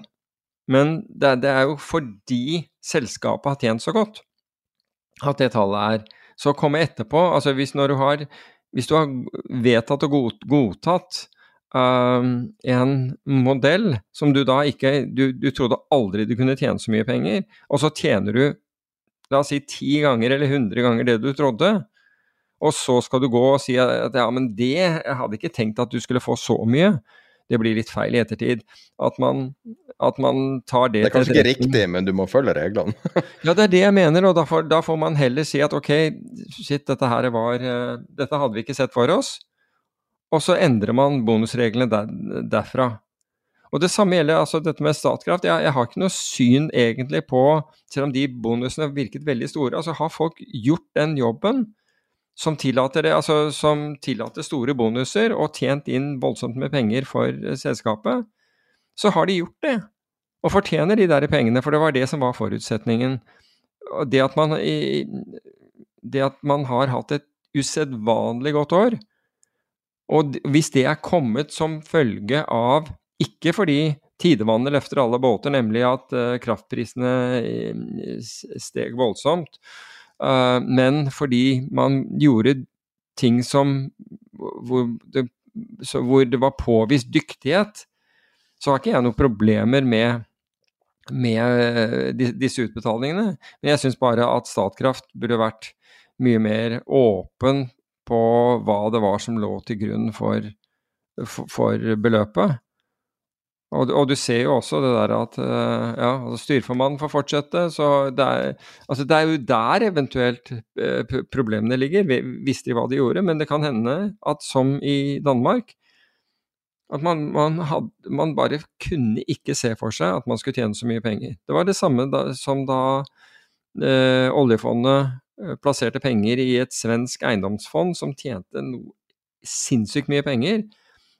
men det, det er jo fordi selskapet har tjent så godt at det tallet er Så å komme etterpå altså hvis, du har, hvis du har vedtatt og god, godtatt uh, en modell som du da ikke du, du trodde aldri du kunne tjene så mye penger, og så tjener du la oss si ti ganger eller hundre ganger det du trodde, og så skal du gå og si at ja, men det Jeg hadde ikke tenkt at du skulle få så mye. Det blir litt feil i ettertid. At man, at man tar det Det er kanskje ikke riktig, men du må følge reglene. ja, det er det jeg mener, og da får, da får, man heller si at ok, shit, dette her var Dette hadde vi ikke sett for oss. Og så endrer man bonusreglene der, derfra. Og Det samme gjelder altså dette med Statkraft. Jeg, jeg, har ikke noe syn egentlig på, selv om de bonusene virket veldig store, altså har folk gjort den jobben som tillater, det, altså, som tillater store bonuser og tjent inn voldsomt med penger for selskapet, så har de gjort det. Og fortjener de der pengene, for det var det som var forutsetningen. Det at man, det at man har hatt et usedvanlig godt år, og hvis det er kommet som følge av ikke fordi tidevannet løfter alle båter, nemlig at uh, kraftprisene eh, steg voldsomt, men fordi man gjorde ting som hvor det, hvor det var påvist dyktighet, så har ikke jeg noen problemer med, med disse utbetalingene. Men jeg syns bare at Statkraft burde vært mye mer åpen på hva det var som lå til grunn for, for, for beløpet. Og, og, du ser jo også det der at uh, ja, altså styreformannen får fortsette. Så det er, altså det er jo der eventuelt uh, problemene ligger. Vi visste de hva de gjorde, men det kan hende at som i Danmark at man, man, had, man, bare kunne ikke se for seg at man skulle tjene så mye penger. Det var det samme da, som da eh, oljefondet plasserte penger i et svensk eiendomsfond som tjente no, sinnssykt mye penger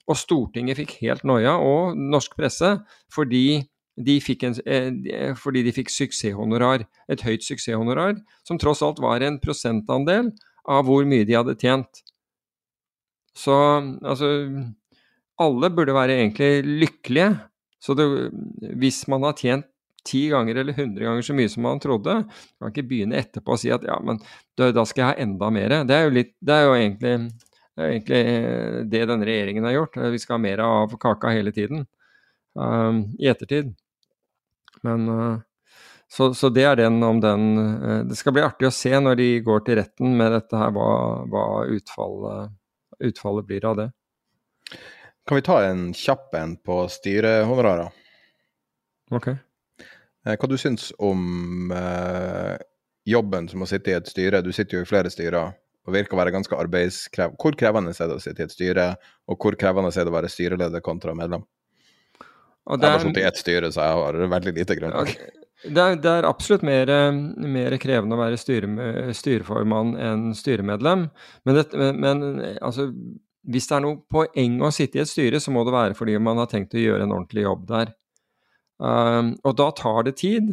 og Stortinget fikk helt noia, og norsk presse, fordi de fikk, en, eh, fordi de fikk suksesshonorar. Et høyt suksesshonorar, som tross alt var en prosentandel av hvor mye de hadde tjent. Så altså Alle burde være egentlig lykkelige. Så det, hvis man har tjent ti ganger eller hundre ganger så mye som man trodde, kan ikke begynne etterpå å si at ja, men da skal jeg ha enda mer. Det er jo, litt, det er jo egentlig det er egentlig eh, det denne regjeringen har gjort. Vi skal ha mer av kaka hele tiden, um, i ettertid. Men uh, så, så, det er den om den uh, Det skal bli artig å se når de går til retten med dette her, hva, hva utfallet, utfallet, blir av det. Kan vi ta en kjapp en på styrehonorarer? Ok. Hva du syns om uh, jobben som å sitte i et styre? Du sitter jo i flere styrer og virker å være ganske arbeidskrevende. Hvor krevende er det å sitte i et styre, og hvor krevende er det å være styreleder kontra medlem? Er, jeg har sittet i ett styre, så jeg har veldig lite grunnlag. Det er, det er, absolutt mer, mer, krevende å være styre, styreformann enn styremedlem. Men, det, men altså, hvis det er noe poeng å sitte i et styre, så må det være fordi man har tenkt å gjøre en ordentlig jobb der. Um, og da tar det tid.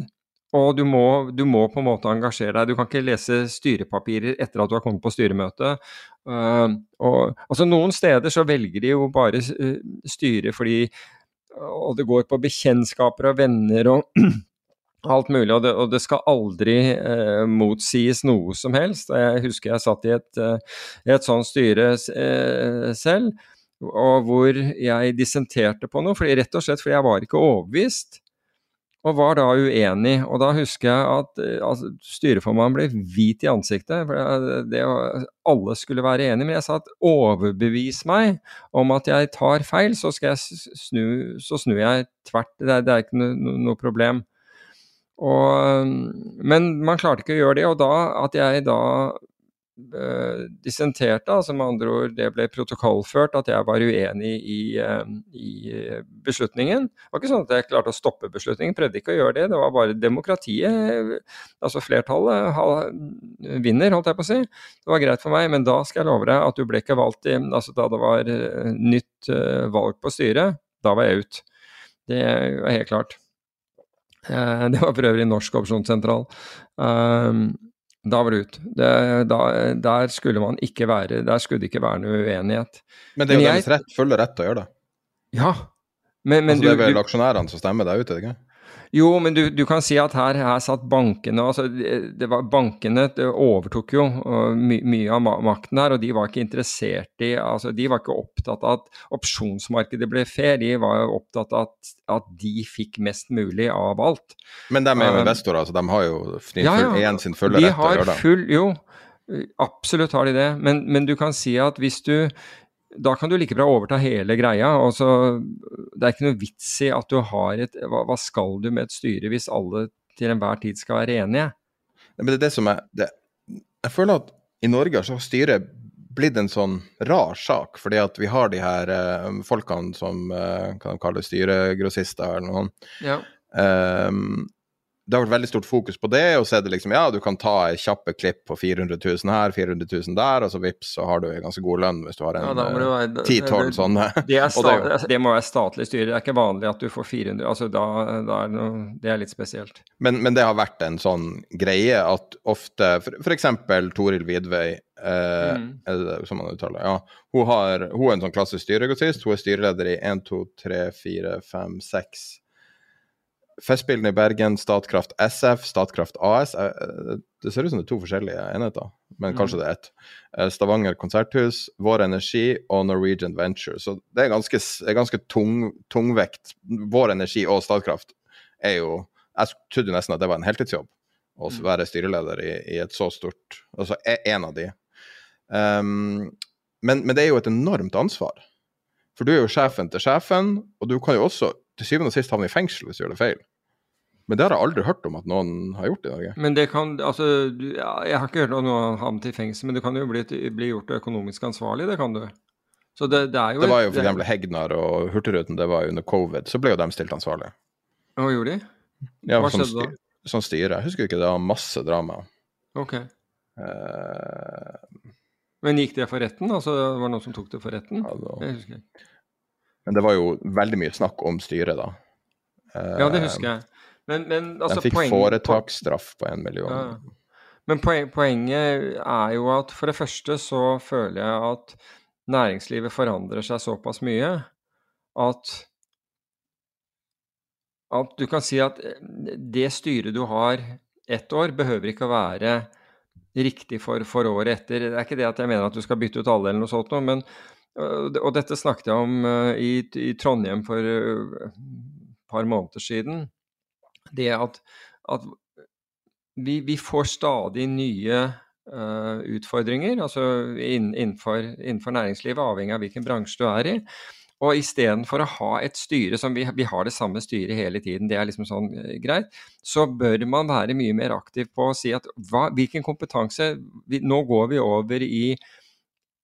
Og du må, du må, på en måte engasjere deg. Du kan ikke lese styrepapirer etter at du har kommet på styremøte. Uh, altså Noen steder så velger de jo bare uh, styre fordi Og det går på bekjentskaper og venner og alt mulig. Og det, og det skal aldri uh, motsies noe som helst. Jeg husker jeg satt i et, et sånt styre selv, og hvor jeg dissenterte på noe. Fordi, rett og slett fordi jeg var ikke overbevist og var da uenig. Og da husker jeg at eh, altså, styreformannen ble hvit i ansiktet. for det, Alle skulle være enige, men jeg sa at overbevis meg om at jeg tar feil, så, snu, så snur jeg tvert. Det er, det er ikke noe, noe problem. Og, men man klarte ikke å gjøre det, og da at jeg da dissenterte, altså med andre ord det ble protokollført at jeg var uenig i, uh, i, beslutningen. Det var ikke sånn at jeg klarte å stoppe beslutningen, prøvde ikke å gjøre det. Det var bare demokratiet, altså flertallet, vinner, holdt jeg på å si. Det var greit for meg, men da skal jeg love deg at du ble ikke valgt i altså Da det var uh, nytt valg på styret, da var jeg ut. Det var helt klart. Det var for øvrig Norsk opsjonssentral. Da var det ut. Det, da, der skulle man ikke være Der skulle det ikke være noe uenighet. Men det er jo deres rett, følge rett å gjøre det. Ja. Men, men altså, det er vel aksjonærene som stemmer deg ut, er det ikke? Jo, men du, du, kan si at her, her satt bankene altså det var, Bankene overtok jo my, mye av makten her, og de var ikke interessert i altså De var ikke opptatt av at opsjonsmarkedet ble fair, de var jo opptatt av at, at de fikk mest mulig av alt. Men de er jo um, investorer, altså de har jo ja, ja, igjen sin fulle rett til å gjøre det? Full, jo, absolutt har de det, men, men du kan si at hvis du da kan du like bra overta hele greia. Altså, det er ikke noe vits i at du har et hva, hva, skal du med et styre hvis alle til enhver tid skal være enige? Men det er det som er det, Jeg føler at i Norge har styret blitt en sånn rar sak, fordi at vi har de her eh, folkene som eh, kan kalle styregrossister eller noe. Ja. Um, det har vært veldig stort fokus på det, og så er det liksom ja, du kan ta kjappe klipp på 400 000 her, 400 000 der, og så vips, så har du en ganske god lønn hvis du har en ti-tolv ja, sånne. Det, det, det, må være statlig styre, det er ikke vanlig at du får 400 altså da, da er det, noe, det, er litt spesielt. Men, men, det har vært en sånn greie at ofte, f.eks. Toril Vidvei, eh, mm. som man uttaler, ja, hun, har, hun er en sånn klassisk styregrossist, hun er styreleder i 1, 2, 3, 4, 5, 6 Festspillene i Bergen, Statkraft SF, Statkraft AS. Eh, eh, det ser ut som det er to forskjellige enheter, men mm. kanskje det er ett. Eh, Stavanger konserthus, Vår Energi og Norwegian Venture. Så det er ganske, ganske tung, tungvekt. Vår Energi og Statkraft er jo Jeg trodde nesten at det var en heltidsjobb å mm. være styreleder i, i, et så stort Altså en av de. Um, men, men det er jo et enormt ansvar. For du er jo sjefen til sjefen, og du kan jo også til syvende og sist havne i fengsel hvis du gjør det feil. Men det har jeg aldri hørt om at noen har gjort i Norge. Men det kan, altså, ja, Jeg har ikke hørt om noen har havnet i fengsel, men det kan jo bli, bli gjort økonomisk ansvarlig, det kan du. Så det, det er jo Det var jo for eksempel Hegnar og Hurtigruten, det var jo under covid, så ble jo de stilt ansvarlig. Hva gjorde de? Ja, Hva skjedde da? Sånn styre. Jeg husker ikke, det var masse drama. Ok. Uh, men gikk det for retten? Altså, var det noen som tok det for retten? Ja, da... Jeg husker ikke. Men det var jo veldig mye snakk om styret, da. ja, det husker jeg. Men, men altså, De fikk poeng, foretaksstraff på én million. Ja. Men poen, poenget er jo at for det første så føler jeg at næringslivet forandrer seg såpass mye at at du kan si at det styret du har ett år, behøver ikke å være riktig for, for året etter. Det er ikke det at jeg mener at du skal bytte ut alle eller noe sånt, men og dette snakket jeg om eh, i, i Trondheim for et eh, par måneder siden. Det at, at vi, vi, får stadig nye uh, utfordringer altså innenfor, innenfor, næringslivet, avhengig av hvilken bransje du er i. Og istedenfor å ha et styre som vi, vi, har det samme styret hele tiden, det er liksom sånn greit, så bør man være mye mer aktiv på å si at hva, hvilken kompetanse vi, Nå går vi over i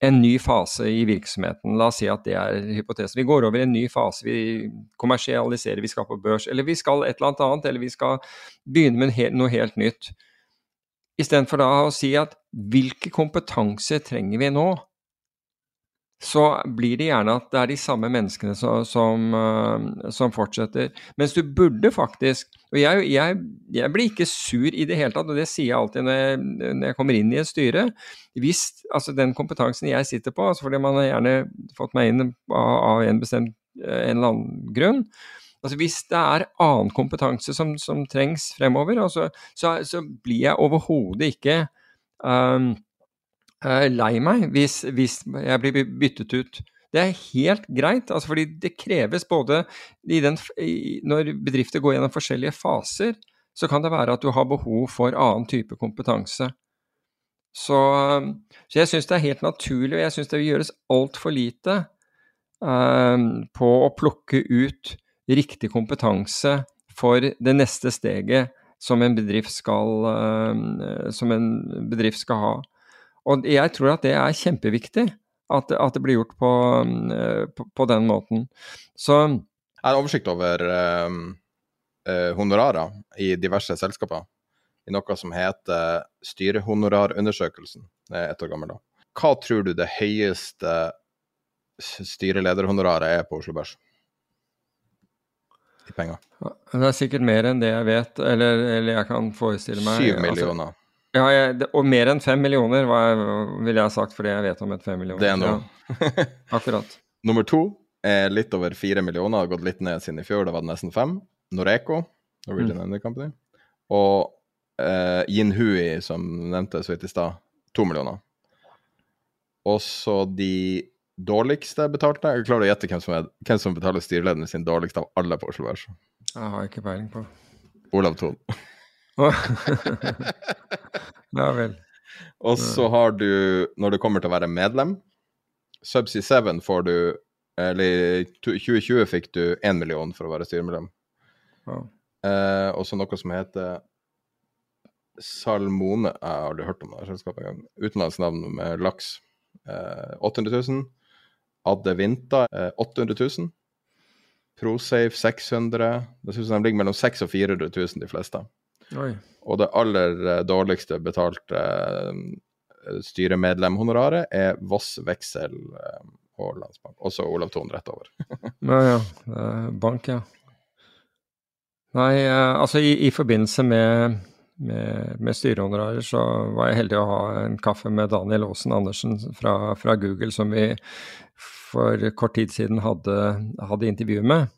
en ny fase i virksomheten. La oss si at det er hypotesen. Vi går over i en ny fase. Vi kommersialiserer, vi skal på børs, eller vi skal et eller annet annet, eller vi skal begynne med noe helt nytt. Istedenfor da å si at hvilke kompetanse trenger vi nå? Så blir det gjerne at det er de samme menneskene som, som, uh, som fortsetter. Mens du burde faktisk Og jeg, jeg, jeg, blir ikke sur i det hele tatt, og det sier jeg alltid når jeg, når jeg kommer inn i et styre. Hvis altså den kompetansen jeg sitter på, altså fordi man har gjerne fått meg inn av, av en bestemt eh, en eller annen grunn, Altså Hvis det er annen kompetanse som, som trengs fremover, altså, så, så, blir jeg overhodet ikke um, lei meg hvis, hvis, jeg blir byttet ut. Det er helt greit, altså fordi det kreves både den, Når bedrifter går gjennom forskjellige faser, så kan det være at du har behov for annen type kompetanse. Så, så jeg syns det er helt naturlig, og jeg syns det gjøres altfor lite um, på å plukke ut riktig kompetanse for det neste steget som en bedrift skal, um, som en bedrift skal ha. Og jeg tror at det er kjempeviktig at, at det blir gjort på, eh, på, på, den måten. Så Jeg har oversikt over um, uh, honorarer i diverse selskaper. I noe som heter Styrehonorarundersøkelsen. Det er ett år gammel, da. Hva tror du det høyeste styrelederhonoraret er på Oslo Børs? I penger. Det er sikkert mer enn det jeg vet, eller, eller jeg kan forestille meg. Syv millioner. Altså, ja, jeg, og mer enn fem millioner, ville jeg ha sagt, fordi jeg vet om et fem millioner. Det er noe. Ja, akkurat. Nummer to er litt over fire millioner, har gått litt ned siden i fjor, da var det nesten fem. Noreco Norwegian Energy Company. Og eh, Yin Hui, som nevnte så vidt i stad, to millioner. Også de dårligste betalte Jeg klarer å gjette hvem som, er, hvem som betaler styrelederen sin dårligst av alle på Oslo Børs. Jeg har ikke peiling på. Olav Thon. ja vel. Og så har du, når det kommer til å være medlem Subsea 7 får du Eller i 2020 fikk du én million for å være styremedlem. Ja. Eh, og så noe som heter Salmone Jeg har aldri hørt om det selskapet engang. Utenlandsnavn med laks. Eh, 800 000. Adde Vinta eh, 800 000. Prosafe 600 Det synes jeg de ligger mellom 600 og 400 000, de fleste. Oi. Og det aller eh, dårligste betalte eh, styremedlemhonoraret er Voss Veksel eh, og Landsbank. Også Olav Thon rett over. Ja, ja. Bank, ja. Nei, altså i, i forbindelse med, med, med styrehonorarer så var jeg heldig å ha en kaffe med Daniel Aasen Andersen fra, fra Google, som vi for kort tid siden hadde, hadde intervju med.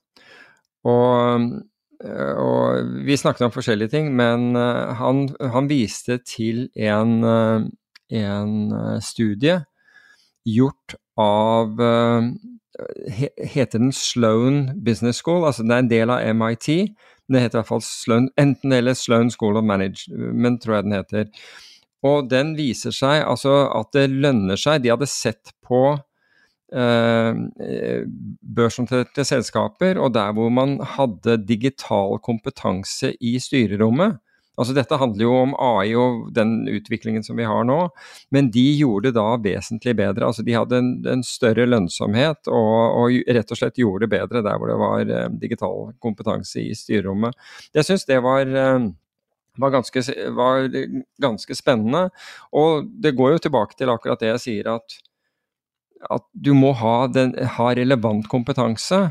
Og, og, vi snakket om forskjellige ting, men eh, han, han viste til en, eh, en studie gjort av Heter den Sloan Business School? Altså det er en del av MIT. Det heter i hvert fall Sloan, enten eller Sloan School of Management, tror jeg den heter. Og den viser seg altså at det lønner seg. De hadde sett på eh, børsnoterte selskaper, og der hvor man hadde digital kompetanse i styrerommet. Altså Dette handler jo om AI og den utviklingen som vi har nå, men de gjorde det da vesentlig bedre. Altså De hadde en, en større lønnsomhet og, og, rett og slett gjorde det bedre der hvor det var eh, digital kompetanse i styrerommet. Jeg syns det var eh, var ganske, var ganske, spennende. Og det går jo tilbake til akkurat det jeg sier, at, at du må ha, den, ha relevant kompetanse.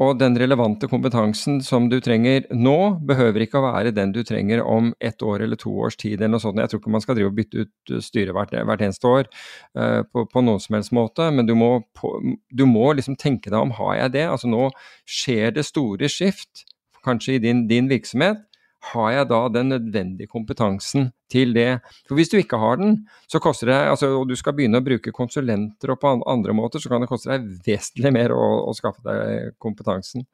Og den relevante kompetansen som du trenger nå, behøver ikke å være den du trenger om ett år eller to års tid. eller noe sånt. Jeg tror ikke man skal drive og bytte ut styret hvert, hvert eneste år uh, på, på, noen som helst måte, men du må, på, du må, liksom tenke deg om har jeg det. Altså Nå skjer det store skift, kanskje i din, din virksomhet har jeg da den nødvendige kompetansen til det? For hvis du ikke har den, så koster det altså, og du skal begynne å bruke konsulenter og på andre måter, så kan det koste deg vesentlig mer å, å skaffe deg kompetansen.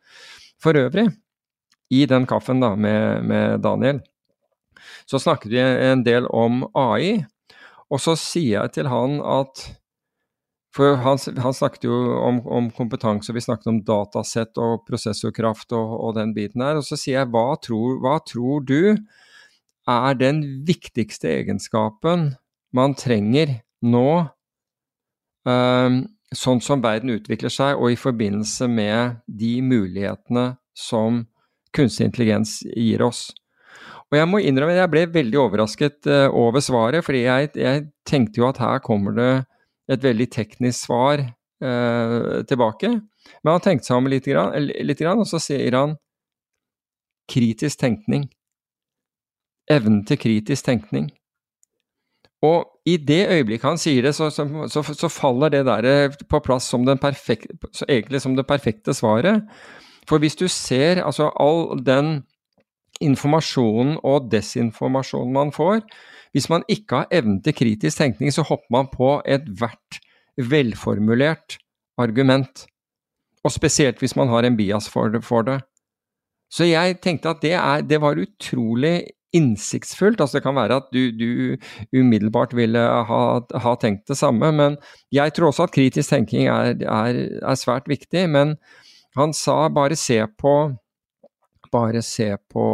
For øvrig, i den kaffen da med, med Daniel, så snakket vi en del om AI. Og så sier jeg til han at for han, han snakket jo om, om, kompetanse, vi snakket om datasett og prosessorkraft og, og, den biten der. Og så sier jeg hva tror, hva tror du er den viktigste egenskapen man trenger nå, um, sånn som verden utvikler seg, og i forbindelse med de mulighetene som kunstig intelligens gir oss? Og jeg må innrømme jeg ble veldig overrasket uh, over svaret, fordi jeg, jeg tenkte jo at her kommer det et veldig teknisk svar eh, tilbake. Men han tenkte seg om litt, litt, og så sier han kritisk tenkning. Evnen til kritisk tenkning. Og i det øyeblikket han sier det, så, så, så, så faller det der eh, på plass som, perfekte, egentlig som det perfekte svaret. For hvis du ser altså all den informasjonen og desinformasjonen man får, hvis man ikke har evnen til kritisk tenkning, så hopper man på ethvert velformulert argument. Og spesielt hvis man har en bias for det. For det. Så jeg tenkte at det, er, det, var utrolig innsiktsfullt. Altså det kan være at du, du umiddelbart ville ha, ha, tenkt det samme, men jeg tror også at kritisk tenking er, er, er svært viktig. Men han sa bare se på bare se på,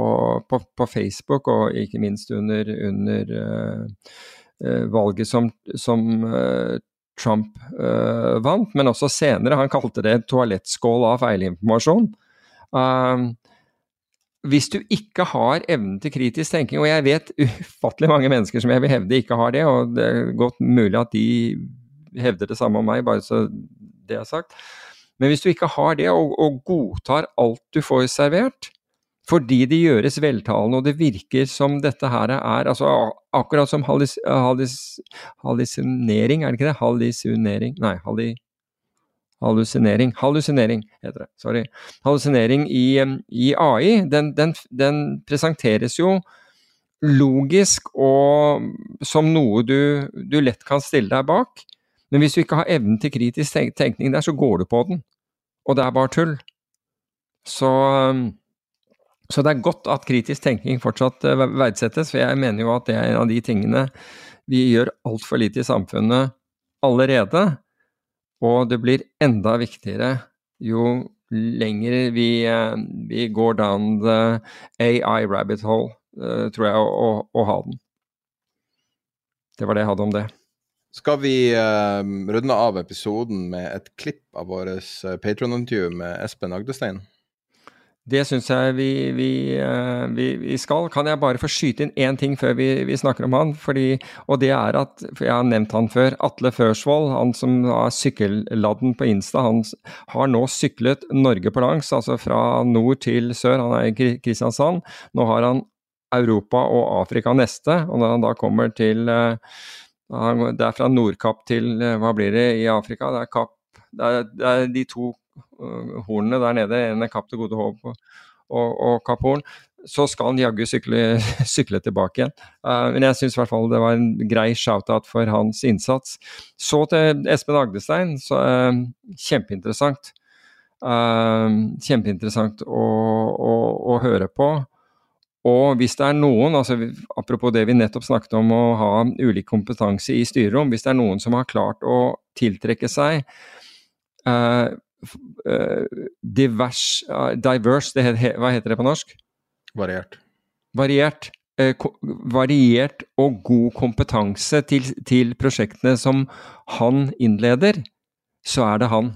på, på, Facebook, og ikke minst under, under uh, valget som, som uh, Trump uh, vant, men også senere. Han kalte det toalettskål av feilinformasjon. hvis du ikke har evnen til kritisk tenking, og jeg vet ufattelig mange mennesker som jeg vil hevde ikke har det, og det er godt mulig at de hevder det samme om meg, bare så det er sagt. Men hvis du ikke har det, og, og godtar alt du får servert, fordi det gjøres veltalende, og det virker som dette her er altså Akkurat som hallis, hallusinering, er det ikke det? Hallusinering Nei, halli, hallusinering Hallusinering, heter det. Sorry. Hallusinering i, i AI, den, den, den, presenteres jo logisk og som noe du, du, lett kan stille deg bak. Men hvis du ikke har evnen til kritisk tenkning der, så går du på den. Og det er bare tull. Så, så det er godt at kritisk tenkning fortsatt eh, verdsettes, for jeg mener jo at det er en av de tingene vi gjør altfor lite i samfunnet allerede. Og det blir enda viktigere jo lenger vi, eh, vi går down the AI rabbit hole, eh, tror jeg, å, å, ha den. Det var det jeg hadde om det. Skal vi uh, runde av episoden med et klipp av vårt Patron-intervju med Espen Agdestein? Det syns jeg vi, vi, uh, vi, vi, skal. Kan jeg bare få skyte inn én ting før vi, snakker om han? Fordi, og det er at, for jeg har nevnt han før, Atle Førsvold, han som har sykkelladden på Insta, han har nå syklet Norge på langs, altså fra nord til sør. Han er i Kristiansand. Nå har han Europa og Afrika neste, og når han da kommer til det er fra Nordkapp til hva blir det i Afrika? Det er, Kapp, det er, det er de to hornene der nede, en Kapp til Gode Håp og, og, og Kapp Horn. Så skal han jaggu sykle, sykle, tilbake igjen. Uh, men jeg syns i hvert fall det var en grei shout-out for hans innsats. Så til Espen Agdestein. Så, uh, kjempeinteressant. kjempeinteressant å, å, å høre på. Og hvis det er noen, altså apropos det vi nettopp snakket om å ha ulik kompetanse i styrerom, hvis det er noen som har klart å tiltrekke seg uh, uh, divers, uh, diverse, det, hva heter det på norsk? Variert. Variert. variert og god kompetanse til, til prosjektene som han innleder, så er det han.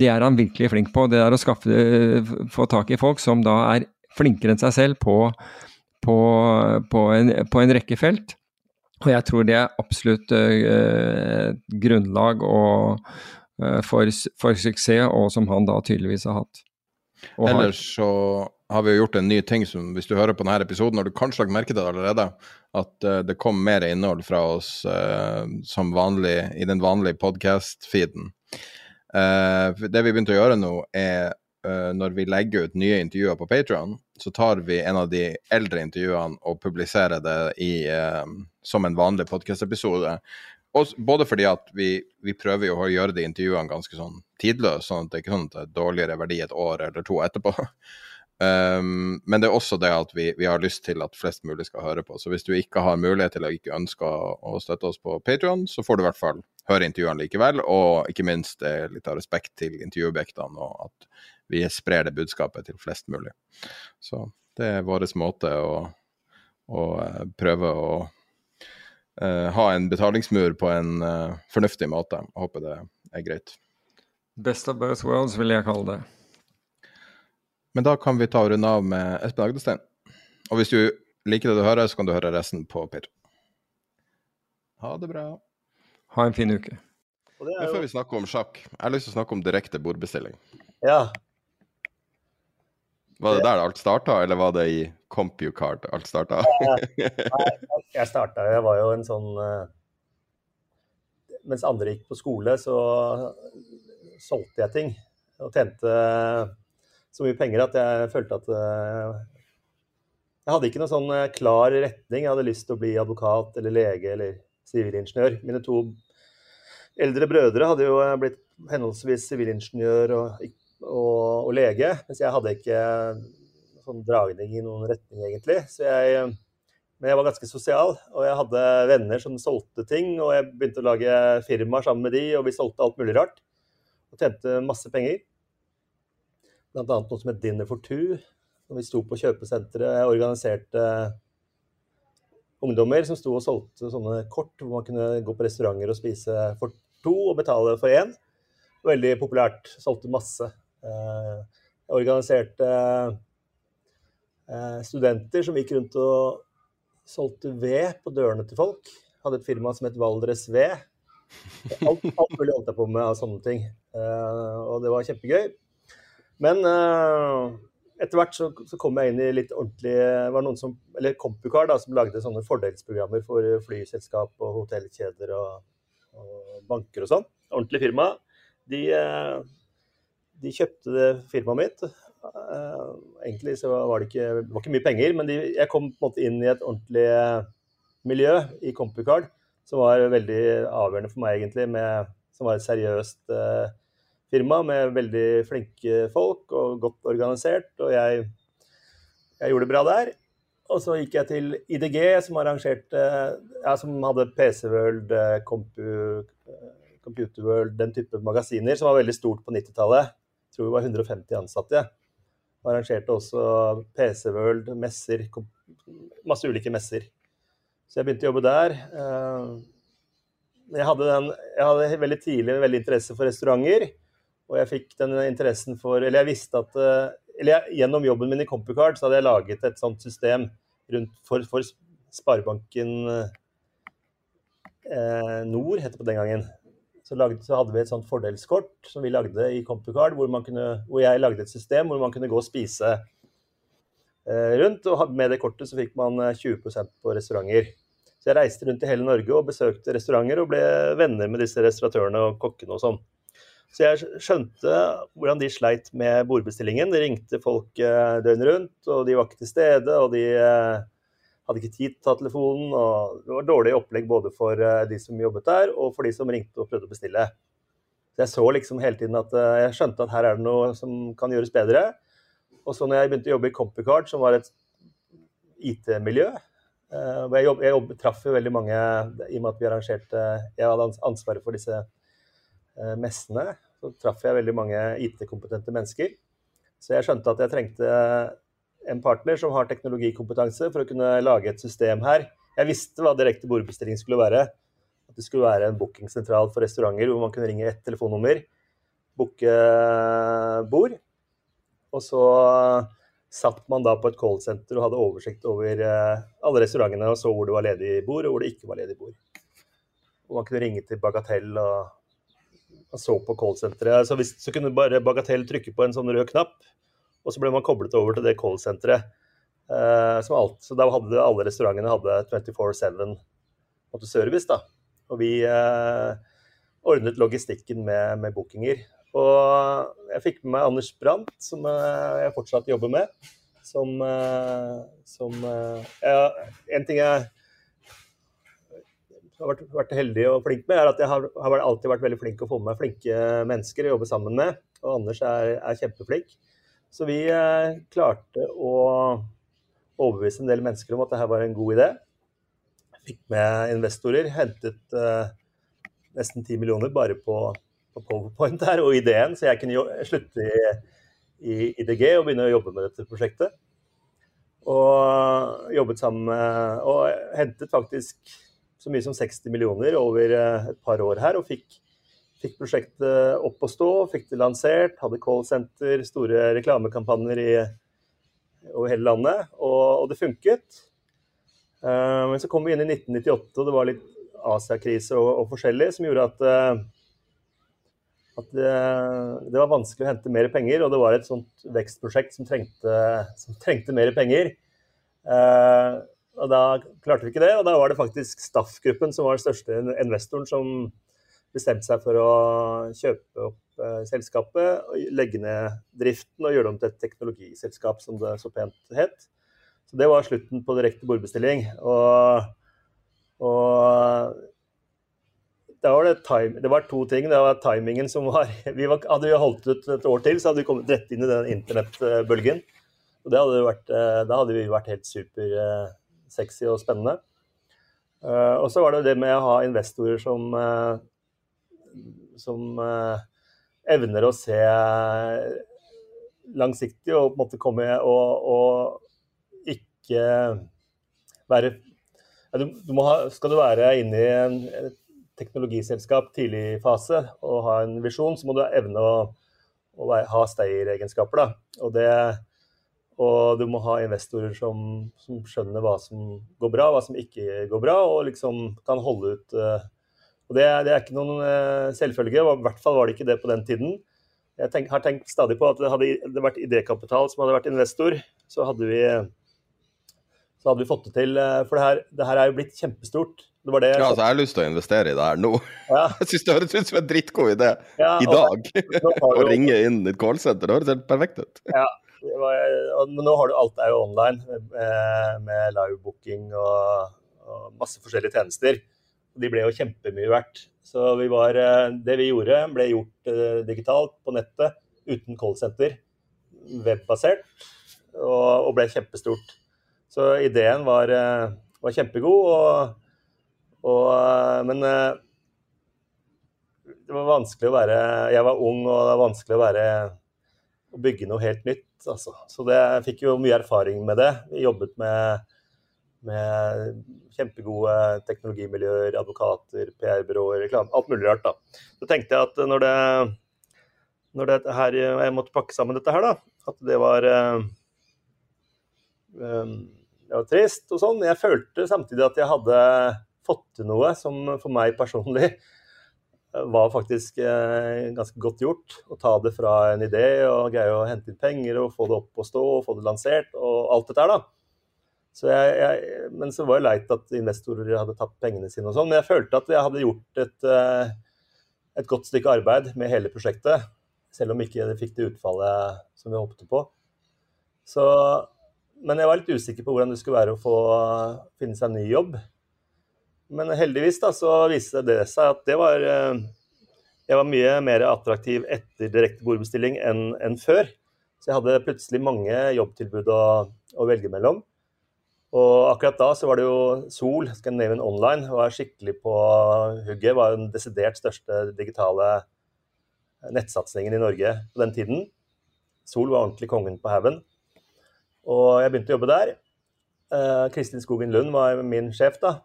Det er han virkelig flink på. Det er å skaffe, få tak i folk som da er flinkere enn seg selv på, på, på, en, på, en, rekke felt. Og jeg tror det er absolutt uh, grunnlag og, for, for, suksess, og som han da tydeligvis har hatt. Og Ellers så har vi jo gjort en ny ting som, hvis du hører på denne episoden, har du kanskje lagt merke til det allerede, at uh, det kom mer innhold fra oss som vanlig i den vanlige podkast-feeden. det vi begynte å gjøre nå, er uh, når vi legger ut nye intervjuer på Patron, så tar vi en av de eldre intervjuene og publiserer det i, uh, som en vanlig podkast-episode. Både fordi at vi, vi, prøver jo å gjøre de intervjuene ganske sånn tidløse, sånn at det ikke er sånn at det er dårligere verdi et år eller to etterpå. Um, men det er også det at vi, vi, har lyst til at flest mulig skal høre på. Så hvis du ikke har mulighet til å ikke ønsker å, støtte oss på Patrion, så får du i hvert fall høre intervjuene likevel. Og ikke minst eh, litt av respekt til intervjuobjektene, og at vi sprer det budskapet til flest mulig. Så det er vår måte å, å uh, prøve å ha en betalingsmur på en uh, fornuftig måte. Jeg håper det er greit. Best of both worlds, vil jeg kalle det. Men da kan vi ta og runde av med Espen Agdestein. Og hvis du liker det du hører, så kan du høre resten på PIR. Ha det bra. Ha en fin uke. Jo... Før vi snakker om sjakk, jeg har lyst til å snakke om direkte bordbestilling. Ja. Var det der alt starta, eller var det i CompuCard alt starta? Jeg starta Jeg var jo en sånn uh... Mens andre gikk på skole, så solgte jeg ting. Og tjente så mye penger at jeg følte at uh, Jeg hadde ikke noen sånn uh, klar retning. Jeg hadde lyst til å bli advokat eller lege eller sivilingeniør. Mine to eldre brødre hadde jo eh, blitt henholdsvis sivilingeniør og, og, og, lege, mens jeg hadde ikke sånn dragning i noen retning, egentlig. Jeg, men jeg var ganske sosial, og jeg hadde venner som solgte ting. Og jeg begynte å lage firmaer sammen med de, og vi solgte alt mulig rart. Og tjente masse penger. Bl.a. noe som het Dinner for Two. Når vi sto på kjøpesenteret. Jeg organiserte ungdommer som sto og solgte sånne kort hvor man kunne gå på restauranter og spise for to og betale for én. Veldig populært. Solgte masse. Eh, jeg organiserte eh, studenter som gikk rundt og solgte ved på dørene til folk. Hadde et firma som het Valdres Ved. Alt, alt mulig holdt jeg på med av sånne ting. Eh, og det var kjempegøy. Men uh, etter hvert så, så, kom jeg inn i litt ordentlig var noen som, Eller Compucar, da, som lagde sånne fordelsprogrammer for flyselskap og hotellkjeder og, og banker og sånn. Ordentlig firma. De, de kjøpte firmaet mitt. Egentlig så var det ikke, det var ikke mye penger, men de, jeg kom på en måte inn i et ordentlig miljø i CompuCard som var veldig avgjørende for meg, egentlig. Med, som var et seriøst firma med veldig flinke folk og godt organisert. Og jeg, jeg gjorde det bra der. Og så gikk jeg til IDG, som arrangerte ja, som hadde PC World, eh, Compu, Computer World, den type magasiner, som var veldig stort på 90-tallet. Jeg tror vi var 150 ansatte. Arrangerte også PC World, messer, masse ulike messer. Så jeg begynte å jobbe der. Eh, jeg hadde, den, jeg hadde veldig tidlig veldig interesse for restauranter. Og jeg fikk den interessen for Eller jeg visste at eh, Eller jeg, gjennom jobben min i CompuCard så hadde jeg laget et sånt system for, for Sparebanken eh, Nord, het det på den gangen. Så, lagde, så, hadde vi et sånt fordelskort som vi lagde i CompuCard, hvor, hvor jeg lagde et system hvor man kunne gå og spise eh, rundt. Og med det kortet så fikk man 20 eh, på restauranter. Så jeg reiste rundt i hele Norge og besøkte restauranter og ble venner med disse restauratørene og kokkene og sånn. Så jeg skjønte hvordan de sleit med bordbestillingen. De ringte folk eh, døgnet rundt, og de var ikke til stede. Og de eh, hadde ikke tid til å ta telefonen. og Det var dårlig opplegg både for eh, de som jobbet der, og for de som ringte og prøvde å bestille. Så jeg så liksom hele tiden at jeg skjønte at her er det noe som kan gjøres bedre. Og så når jeg begynte å jobbe i CompuCard, som var et IT-miljø hvor Jeg, jobb, jeg jobb, traff jo veldig mange i og med at vi arrangerte Jeg hadde ansvaret for disse messene så traff jeg veldig mange IT-kompetente mennesker. Så jeg skjønte at jeg trengte en partner som har teknologikompetanse for å kunne lage et system her. Jeg visste hva direkte bordbestilling skulle være. At det skulle være en bookingsentral for restauranter hvor man kunne ringe ett telefonnummer, booke bord. Og så satt man da på et callsenter og hadde oversikt over eh, alle restaurantene og så hvor det var ledig bord, og hvor det ikke var ledig bord. Og man kunne ringe til Bagatell og og så på callsenteret. Så, så kunne bare Bagatell trykke på en sånn rød knapp, og så ble man koblet over til det callsenteret. Uh, så da hadde alle restaurantene hadde 24-7 service. da. Og vi uh, ordnet logistikken med, med, bookinger. Og jeg fikk med meg Anders Brandt, som uh, jeg fortsatt jobber med. Som, som ja, En ting jeg har vært, vært, heldig og flink med, er at jeg har, har, alltid vært veldig flink å få med meg flinke mennesker å jobbe sammen med. Og Anders er, er kjempeflink. Så vi eh, klarte å overbevise en del mennesker om at dette var en god idé. Fikk med investorer, hentet eh, nesten 10 millioner bare på, på, Powerpoint her og ideen, så jeg kunne slutte i, i IDG og begynne å jobbe med dette prosjektet. Og jobbet sammen med Og hentet faktisk så mye som 60 millioner over eh, et par år her, og fikk, fikk prosjektet opp å stå, fikk det lansert, hadde callsenter, store reklamekampanjer i, over hele landet, og, og det funket. Uh, men så kom vi inn i 1998, og det var litt Asia-krise og, og, forskjellig som gjorde at, uh, at det, det, var vanskelig å hente mer penger, og det var et sånt vekstprosjekt som trengte, som trengte mer penger. Uh, og Da klarte vi ikke det, og da var det faktisk Staff-gruppen som var den største investoren, som bestemte seg for å kjøpe opp eh, selskapet, legge ned driften og gjøre det om til et teknologiselskap, som det så pent het. Så Det var slutten på direkte bordbestilling. Og, og var det, time, det, var to ting. Det var timingen som var vi var, Hadde vi holdt ut et år til, så hadde vi kommet rett inn i den internettbølgen. Og det hadde vært, eh, Da hadde vi vært helt super eh, og spennende. Uh, og så var det det med å ha investorer som, som uh, evner å se langsiktig og på en måte komme og, og ikke være du, du ha, Skal du være inne i en, teknologiselskap tidlig fase og ha en visjon, så må du evne å, å være, ha stayer-egenskaper. Og og du må ha investorer som, som, skjønner hva som går bra, hva som ikke går bra, og liksom kan holde ut. Uh, og det, det, er ikke noen selvfølge, selvfølge, i hvert fall var det ikke det på den tiden. Jeg tenk, har tenkt stadig på at det hadde det vært idékapital som hadde vært investor, så hadde vi, så hadde vi fått det til. Uh, for det her, det her, er jo blitt kjempestort. Det var det Ja, altså, jeg har lyst til å investere i det her nå. Ja. Jeg syns det høres ut som en drittgod idé Ja, i dag. Å ringe inn et callsenter. Det høres helt perfekt ut. Ja, det var, og- men nå har du alt er jo online med, med livebooking og, og masse forskjellige tjenester. De ble jo kjempemye verdt. Så vi var, eh, det vi gjorde, ble gjort eh, digitalt på nettet uten callsenter. Webbasert. Og, og ble kjempestort. Så ideen var, eh, var kjempegod. Og, og, men det var vanskelig å være Jeg var ung, og det var vanskelig å være å bygge noe helt nytt. Altså. Så det, jeg fikk jo mye erfaring med det. Vi jobbet med, med kjempegode teknologimiljøer, advokater, PR-byråer, reklame, alt mulig rart. da. Så tenkte jeg at når det, når det her, jeg måtte pakke sammen dette her, da, at det var eh, det var trist og sånn. Jeg følte samtidig at jeg hadde fått til noe som for meg personlig var faktisk eh, ganske godt gjort. Å ta det fra en idé og greie å hente inn penger og få det opp og stå og få det lansert og alt dette her, da. Så jeg, jeg, men så var det leit at investorer hadde tatt pengene sine og sånn. Men jeg følte at jeg hadde gjort et, eh, et godt stykke arbeid med hele prosjektet. Selv om ikke det fikk det utfallet som vi håpte på. Så, men jeg var litt usikker på hvordan det skulle være å få finne seg en ny jobb. Men heldigvis da, så viste det seg at det var eh, Jeg var mye mer attraktiv etter direkte bordbestilling enn enn før. Så jeg hadde plutselig mange jobbtilbud å, å velge mellom. Og akkurat da så var det jo Sol, Scandinavian Online, var skikkelig på hugget. Var den desidert største digitale nettsatsingen i Norge på den tiden. Sol var ordentlig kongen på haugen. Og jeg begynte å jobbe der. Eh, Kristin Skogen Lund var min sjef da,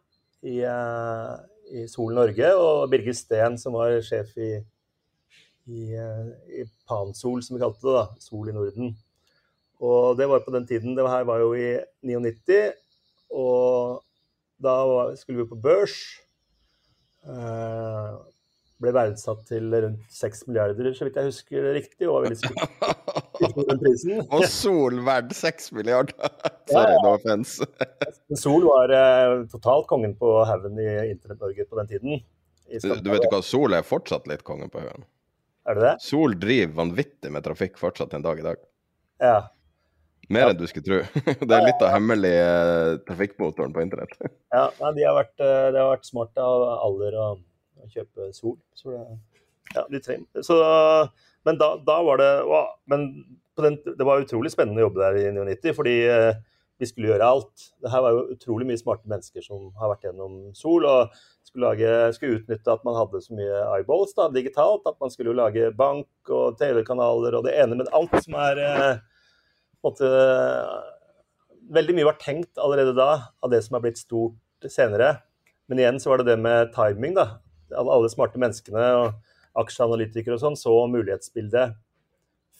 i, eh, i Sol Norge, og Birger Steen, som var sjef i, i, eh, i Pansol, som vi kalte det, da, Sol i Norden. Og det var på den tiden, det her var jo i 99, og da var, skulle vi på børs. Eh, ble verdsatt til rundt 6 milliarder, så vidt jeg husker det riktig, og var veldig skuffet. Og Sol verdt 6 milliarder! Sorry, no offense. Sol var eh, totalt kongen på haugen i Internett-Norge på den tiden. Du, du vet jo hva, Sol er fortsatt litt kongen på haugen. Er det det? Sol driver vanvittig med trafikk fortsatt en dag i dag. Ja. Mer Ja. enn du skulle tro. Det er litt av hemmelig eh, trafikkmotoren på internett. ja nei, de har vært, eh, det har vært smart av alder å, kjøpe Sol. Så det, ja, de trenger. Så, men da, da var det wow, Men på den, det var utrolig spennende å jobbe der i 99, fordi eh, vi skulle gjøre alt. Det her var jo utrolig mye smarte mennesker som har vært gjennom Sol. og skulle, lage, skulle utnytte at man hadde så mye eyeballs da, digitalt. At man skulle lage bank og TV-kanaler og det ene med alt som er eh, måte, Veldig mye var tenkt allerede da av det som er blitt stort senere. Men igjen så var det det med timing, da. Alle smarte menneskene og aksjeanalytikere og sånn så mulighetsbildet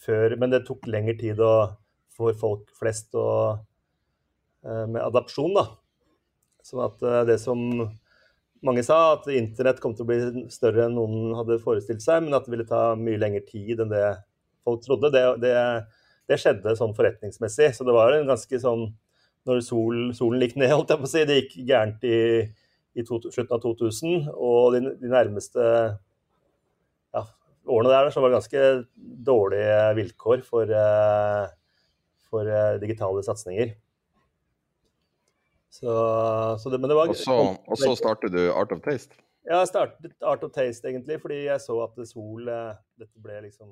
før. Men det tok lengre tid å, for folk flest å, eh, med adopsjon, da. Sånn at eh, det som mange sa, at internett kom til å bli større enn noen hadde forestilt seg, men at det ville ta mye lengre tid enn det folk trodde, det, det, det skjedde sånn forretningsmessig. Så det var en ganske sånn Når sol, solen gikk ned, holdt jeg på å si, det gikk gærent i, i to, slutten av 2000, og de, de nærmeste ja, årene der så var det ganske dårlige vilkår for, eh, for eh, digitale satsinger. Så, så det, men det var Og så, starter du Art of Taste. Ja, jeg startet Art of Taste, egentlig, fordi jeg så at Sol eh, Dette ble liksom